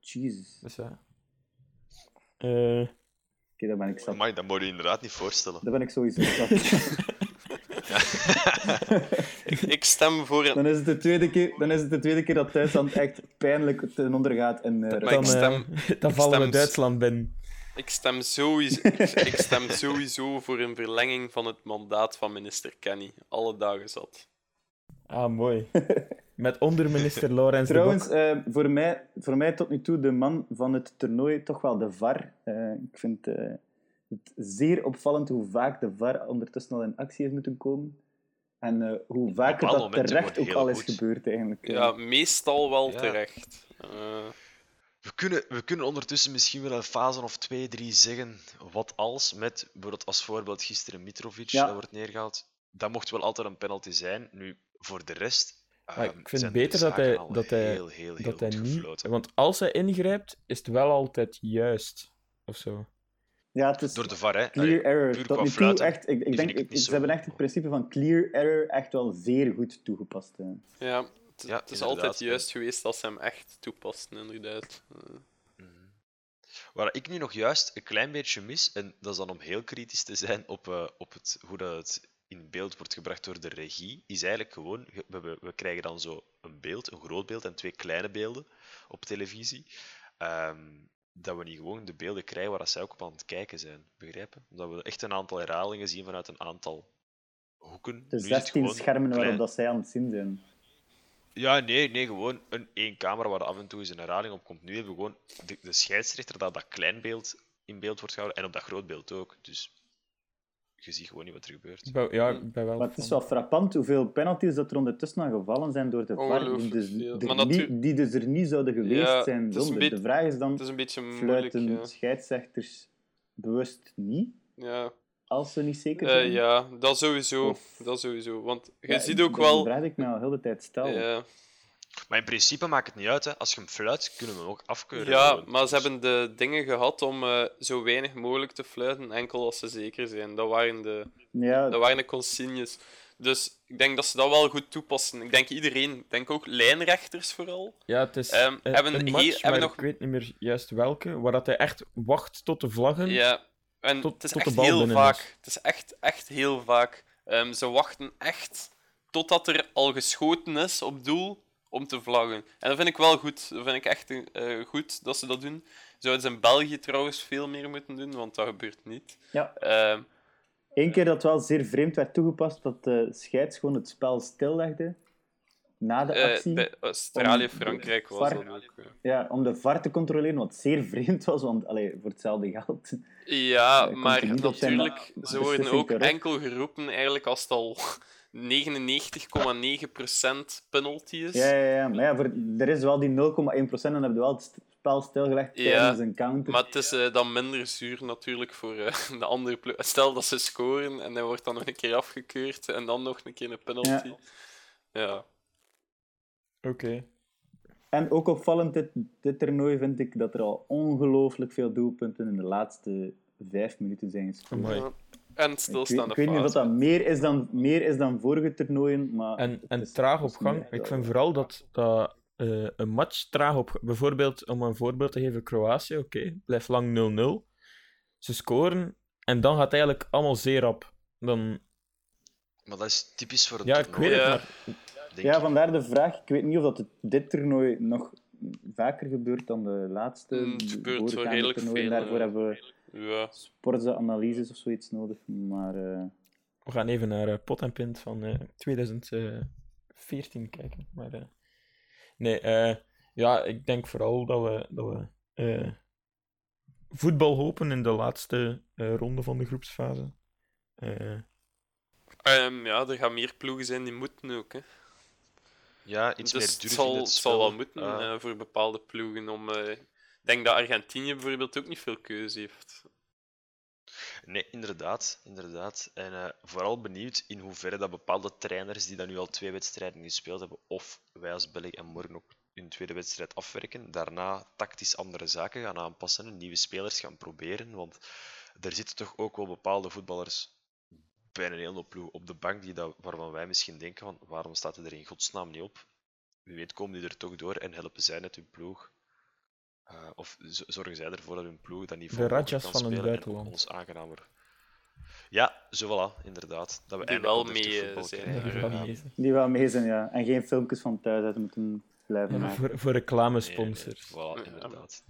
Jezus. Dus, ja. Eh, Oké, daar ben ik zat. Maar dat moet je je inderdaad niet voorstellen. Daar ben ik sowieso [LAUGHS] zat. ik, [LAUGHS] ik stem voor een. dan, is het de tweede keer, dan is het de tweede keer dat Duitsland echt pijnlijk ten onder gaat. En, eh, Maar dan, ik stem- eh, [LAUGHS] dan vallen we Duitsland binnen. Ik stem, sowieso, ik, ik stem sowieso voor een verlenging van het mandaat van minister Kenny. Alle dagen zat. Ah, mooi. Met onderminister Laurens de Trouwens, Bok. eh, voor, mij, voor mij tot nu toe de man van het toernooi toch wel de VAR. Eh, ik vind eh, het zeer opvallend hoe vaak de VAR ondertussen al in actie heeft moeten komen. En eh, hoe bepaalde dat terecht ook al is goed. gebeurd eigenlijk. Ja, meestal wel Ja. terecht. Eh, We kunnen, we kunnen ondertussen misschien wel een fase of twee, drie zeggen. Wat als, met bijvoorbeeld als voorbeeld gisteren Mitrovic, Ja. dat wordt neergehaald. Dat mocht wel altijd een penalty zijn. Nu, voor de rest. Maar ehm, ik vind het beter dat hij, dat hij, heel, heel, heel dat hij goed niet... gefloten. Want als hij ingrijpt, is het wel altijd juist. Of zo. ja, het is Door de VAR, hè? clear Allee, error. puur Tot qua nu toe fluiten, echt, ik, ik denk, ik ik- ze zo hebben echt het principe van clear error echt wel zeer goed toegepast. eh. ja, het, Ja, het is altijd juist geweest als ze hem echt toepasten, inderdaad. Waar ik nu nog juist een klein beetje mis, en dat is dan om heel kritisch te zijn op, eh, op het, hoe dat het in beeld wordt gebracht door de regie, is eigenlijk gewoon, we, we, krijgen dan zo een beeld, een groot beeld en twee kleine beelden op televisie. Ehm, dat we niet gewoon de beelden krijgen waar dat zij ook op aan het kijken zijn, begrijpen? Dat we echt een aantal herhalingen zien vanuit een aantal hoeken. Het 16 gewoon schermen waarop klein- dat zij aan het zien zijn. ja, nee, nee, gewoon een één camera waar af en toe eens een herhaling op komt. Nu hebben we gewoon de, de scheidsrechter dat dat klein beeld in beeld wordt gehouden en op dat groot beeld ook. Dus je ziet gewoon niet wat er gebeurt. Ja, ben wel... Maar het is wel frappant hoeveel penalties dat er ondertussen aan gevallen zijn door de VAR, die dus, er natu- die dus er niet zouden geweest Ja, zijn het is een zonder. beetje- De vraag is dan, Het is een beetje moeilijk. fluiten Ja. scheidsrechters bewust niet, Ja. als ze niet zeker Eh, zijn? ja, dat sowieso. Of- Dat sowieso. Want je Ja, ziet ook dat wel. vraag ik me al heel de tijd stel. Ja, Maar in principe maakt het niet uit. Hè. Als je hem fluit, kunnen we hem ook afkeuren. ja, gewoon. maar ze hebben de dingen gehad om eh, zo weinig mogelijk te fluiten, enkel als ze zeker zijn. Dat waren de, Ja, dat waren de consignes. Dus ik denk dat ze dat wel goed toepassen. Ik denk iedereen, ik denk ook lijnrechters vooral. Ja, het is Ehm, een, hebben een hier- match, hebben maar nog- ik weet niet meer juist welke, waar dat hij echt wacht tot de vlaggen. Ja, en Tot- het is tot de echt bal heel binnen vaak. is. Het is echt, echt heel vaak. Ehm, ze wachten echt totdat er al geschoten is op doel om te vlaggen. En dat vind ik wel goed. Dat vind ik echt eh, goed dat ze dat doen. Zouden ze in België trouwens veel meer moeten doen, want dat gebeurt niet. ja. Ehm, Eén keer dat wel zeer vreemd werd toegepast, dat de scheids gewoon het spel stillegde. na de Eh, actie. bij Australië-Frankrijk was VAR dat ook. eh. Ja, om de VAR te controleren, wat zeer [LAUGHS] vreemd was, want allee, voor hetzelfde geld. Ja, komt maar zijn natuurlijk, ze worden ook enkel geroepen eigenlijk als het al 99,9% penalty is. Ja, ja, ja. Maar ja, voor, er is wel die 0,1% en dan heb je wel het spel stilgelegd Ja, tijdens een counter. Maar het is eh, dan minder zuur natuurlijk voor eh, [LAUGHS] de andere ploeg. Stel dat ze scoren en hij wordt dan nog een keer afgekeurd en dan nog een keer een penalty. Ja. Oké. En ook opvallend dit, dit toernooi vind ik dat er al ongelooflijk veel doelpunten in de laatste vijf minuten zijn gescoord. En Ik weet, stilstaande ik weet niet of dat meer is dan, meer is dan vorige toernooien, maar... En, het en traag het op gang. Ik vind vooral dat, dat eh, een match traag op Bijvoorbeeld, om een voorbeeld te geven, Kroatië, oké, blijft lang 0-0. Ze scoren en dan gaat het eigenlijk allemaal zeer op. Dan, Maar dat is typisch voor een ja, ik toernooi, weet het, Ja. maar denk Ja, ik. vandaar de vraag. Ik weet niet of dat het, dit toernooi nog vaker gebeurt dan de laatste Mm, het gebeurt wel voorgaande redelijk veel, Daarvoor eh. hebben we Ja. of zoiets nodig. Maar eh, we gaan even naar eh, Pot en Pint van eh, 2014 kijken. Maar, eh, nee, eh, ja, ik denk vooral dat we, dat we eh, voetbal hopen in de laatste eh, ronde van de groepsfase. Eh, Ehm, ja, er gaan meer ploegen zijn die moeten ook. Hè. Ja, iets dus meer het durf zal, in het het spel. zal wel moeten Ah. eh, voor bepaalde ploegen. Om, eh, denk dat Argentinië bijvoorbeeld ook niet veel keuze heeft. Nee, inderdaad. inderdaad. En eh, vooral benieuwd in hoeverre dat bepaalde trainers die dan nu al twee wedstrijden gespeeld hebben, of wij als België en morgen ook hun tweede wedstrijd afwerken, daarna tactisch andere zaken gaan aanpassen en nieuwe spelers gaan proberen. Want er zitten toch ook wel bepaalde voetballers bij een hele ploeg op de bank die dat, waarvan wij misschien denken van waarom staat hij er in godsnaam niet op? Wie weet komen die er toch door en helpen zij net hun ploeg. Eh, of zorgen zij ervoor dat hun ploeg dat niveau De kan van spelen buitenland. ons aangenamer. Ja, zo voilà, inderdaad. Dat we Die eindelijk wel mee, eh, zijn. Ja. die wel mee zijn, ja. En geen filmpjes van thuis uit moeten blijven maken. voor, voor reclamesponsors. nee, voilà, inderdaad.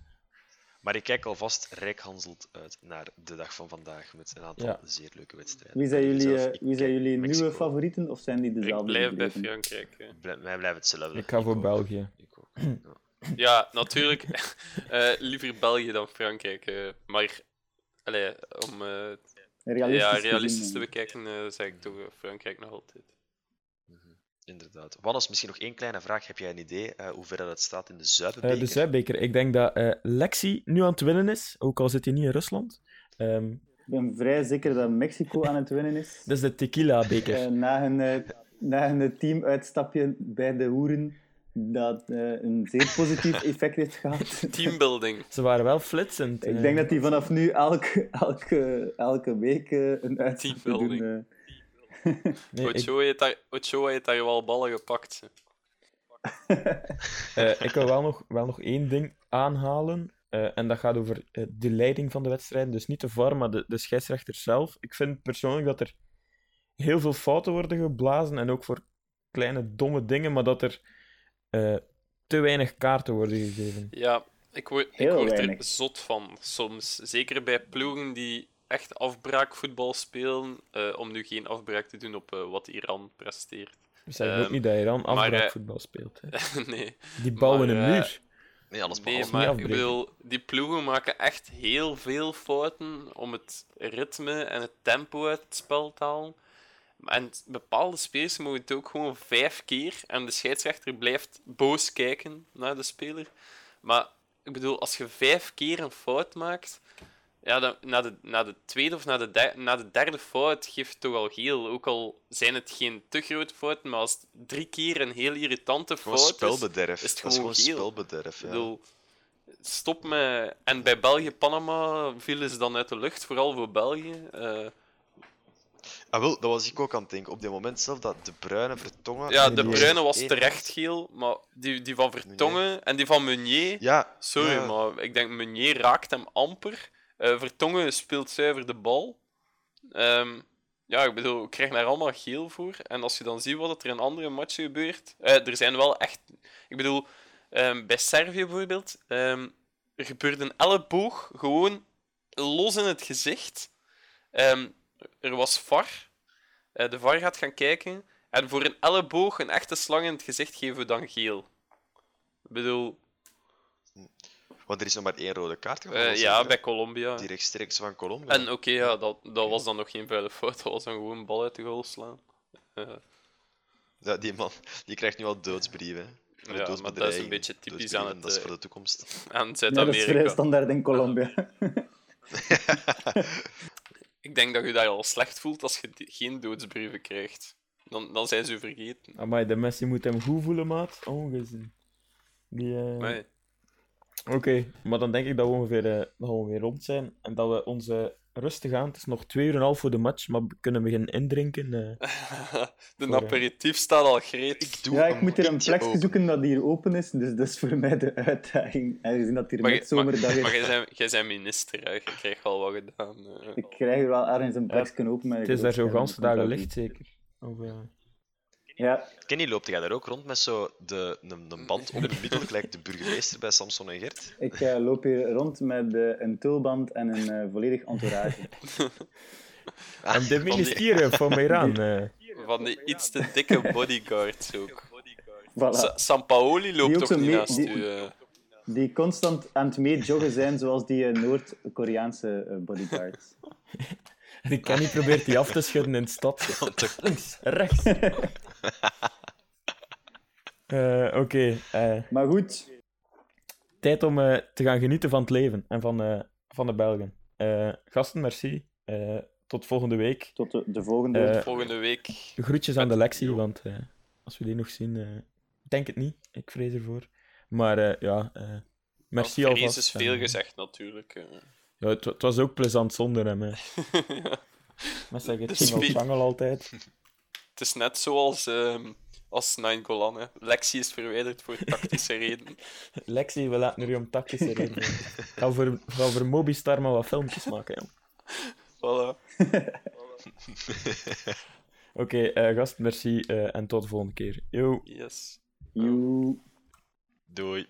Maar ik kijk alvast rijkhanselt uit naar de dag van vandaag met een aantal Ja. zeer leuke wedstrijden. Wie zijn Ik jullie, zelf, eh, ik wie zijn jullie Mexico. nieuwe favorieten of zijn die Ik dezelfde? blijf bij? Frankrijk. Wij blijven hetzelfde. Ik ga voor. België. Ik ook. Ja. Natuurlijk. [LAUGHS] eh, liever België dan Frankrijk. eh, maar allee, om eh, Realistisch, ja, realistisch te bekijken, zeg ik toch Frankrijk nog altijd. Inderdaad. Wannes, misschien nog één kleine vraag. Heb jij een idee eh hoe ver dat staat in de Eh, Zuidenbeker? de Zuidbeker. Ik denk dat eh, Lexi nu aan het winnen is, ook al zit hij niet in Rusland. Ehm Ik ben vrij zeker dat Mexico aan het winnen is. [LAUGHS] dat is de Tequila-beker. Eh, na hun, eh, na hun teamuitstapje bij de hoeren, dat eh, een zeer positief [LAUGHS] effect heeft gehad. Teambuilding. Ze waren wel flitsend. Ik eh. denk dat die vanaf nu elke, elke, elke week eh, een doen. Teambuilding. eh. [LAUGHS] Nee, ik, Ochoa heeft daar, Ochoa heeft daar wel ballen gepakt. [LAUGHS] eh, ik wil wel nog, wel nog één ding aanhalen. eh, en dat gaat over eh, de leiding van de wedstrijden. Dus niet de VAR, maar de, de scheidsrechter zelf. Ik vind persoonlijk dat er heel veel fouten worden geblazen. En ook voor kleine domme dingen, maar dat er eh, te weinig kaarten worden gegeven. Ja, ik word, ik word er zot van soms. Zeker bij ploegen die echt afbraakvoetbal spelen, eh, om nu geen afbraak te doen op eh, wat Iran presteert. We zeggen ook Ehm, niet dat Iran afbraakvoetbal speelt. Hè. [LAUGHS] nee, Die bouwen maar, een muur. Nee, alles nee maar ik bedoel, die ploegen maken echt heel veel fouten om het ritme en het tempo uit het spel te halen. En bepaalde spelers mogen het ook gewoon vijf keer en de scheidsrechter blijft boos kijken naar de speler. Maar ik bedoel, als je vijf keer een fout maakt, ja, dan, na, de, na de tweede of na de, der- na de derde fout geeft het toch al geel. Ook al zijn het geen te grote fouten, maar als het drie keer een heel irritante Gewoon fout is, spelbederf. is het dat is gewoon gewoon geel. spelbederf. ik Ja. bedoel, stop met... En bij België-Panama vielen ze dan uit de lucht, vooral voor België. Eh, Ah, wel, dat was ik ook aan het denken. Op dit moment zelf dat de bruine vertongen. ja, de was Bruyne was terecht geel, maar die, die van Vertongen en die van Meunier... Ja, Sorry, ja. maar ik denk Meunier raakt hem amper. Eh, Vertongen speelt zuiver de bal. Ehm, ja, ik bedoel, ik krijg daar allemaal geel voor. En als je dan ziet wat er in andere matchen gebeurt... eh, er zijn wel echt... Ik bedoel, ehm, bij Servië bijvoorbeeld... ehm, er gebeurde een elleboog gewoon los in het gezicht. Ehm, er was VAR. Eh, de VAR gaat gaan kijken. En voor een elleboog, een echte slang in het gezicht, geven we dan geel. Ik bedoel, Want er is nog maar één rode kaart gevallen. ja, bij? Colombia. Die rechtstreeks van Colombia. En oké, ja, dat, dat was dan nog geen vuile fout, dat was dan gewoon een bal uit de goal slaan. Eh, Ja, die man die krijgt nu al doodsbrieven. Ja, maar dat is een beetje typisch aan het, Dat is voor de toekomst. aan Ja, dat is vrij Zuid-Amerika. standaard in Colombia. [LAUGHS] [LAUGHS] Ik denk dat je daar al slecht voelt als je geen doodsbrieven krijgt. Dan, dan zijn ze vergeten. Amai, de Messi moet hem goed voelen, maat. Ongezien. Die, eh. Oké, maar dan denk ik dat we ongeveer, dat we ongeveer rond zijn. En dat we onze rustig aan. Het is nog twee uur en een half voor de match, maar we kunnen beginnen indrinken. eh. [LAUGHS] De Voor, eh, aperitief staat al gereed. Ik doe Ja, ik moet hier een plekje zoeken dat hier open is, dus dat is voor mij de uitdaging. Aangezien dat hier maar, zomerdag is. maar jij, zijn, jij zijn minister, hè. je krijgt al wat gedaan. eh. Ik krijg hier wel ergens een plekje open. Het is daar zo weet ganse dagen licht, zeker. Of, Ja, Kenny, loopt jij daar ook rond met zo de, een, een band om de middel, gelijk de burgemeester bij Samson en Gert? ik eh, loop hier rond met eh, een tulband en een eh, volledig entourage. [LAUGHS] En de ministerie van Iran. [LAUGHS] Van die iets te dikke bodyguards ook. Voilà. Sa- Sampaoli loopt ook toch niet naast die- u? Die constant aan het meejoggen zijn, zoals die Noord-Koreaanse bodyguards. [LAUGHS] [LAUGHS] En Kenny probeert die af te schudden in [LAUGHS] de stad. [LAUGHS] Links, rechts. Eh, Oké, eh, Maar goed, tijd om eh, te gaan genieten van het leven en van, eh, van de Belgen. Eh, gasten, merci. Eh, tot volgende week. tot de, de volgende. Eh, Volgende week. Groetjes aan de Lexie, want eh, als we die nog zien, eh, ik denk het niet. Ik vrees ervoor. Maar eh, ja, eh, merci Vrees alvast. is en, veel gezegd natuurlijk. Ja, het, wa- het was ook plezant zonder hem. Hè. [LAUGHS] Ja. Maar zeg, het ging op Changel altijd. [LAUGHS] Het is net zoals ehm als Nine Golan. Hè. Lexi is verwijderd voor tactische redenen. [LAUGHS] Lexie, we laten je om tactische redenen. Ga voor, ga voor Mobistar maar wat filmpjes maken, jong. Voilà. Oké, eh, gast, merci eh, en tot de volgende keer. Yo. Yes. Joe. Doei.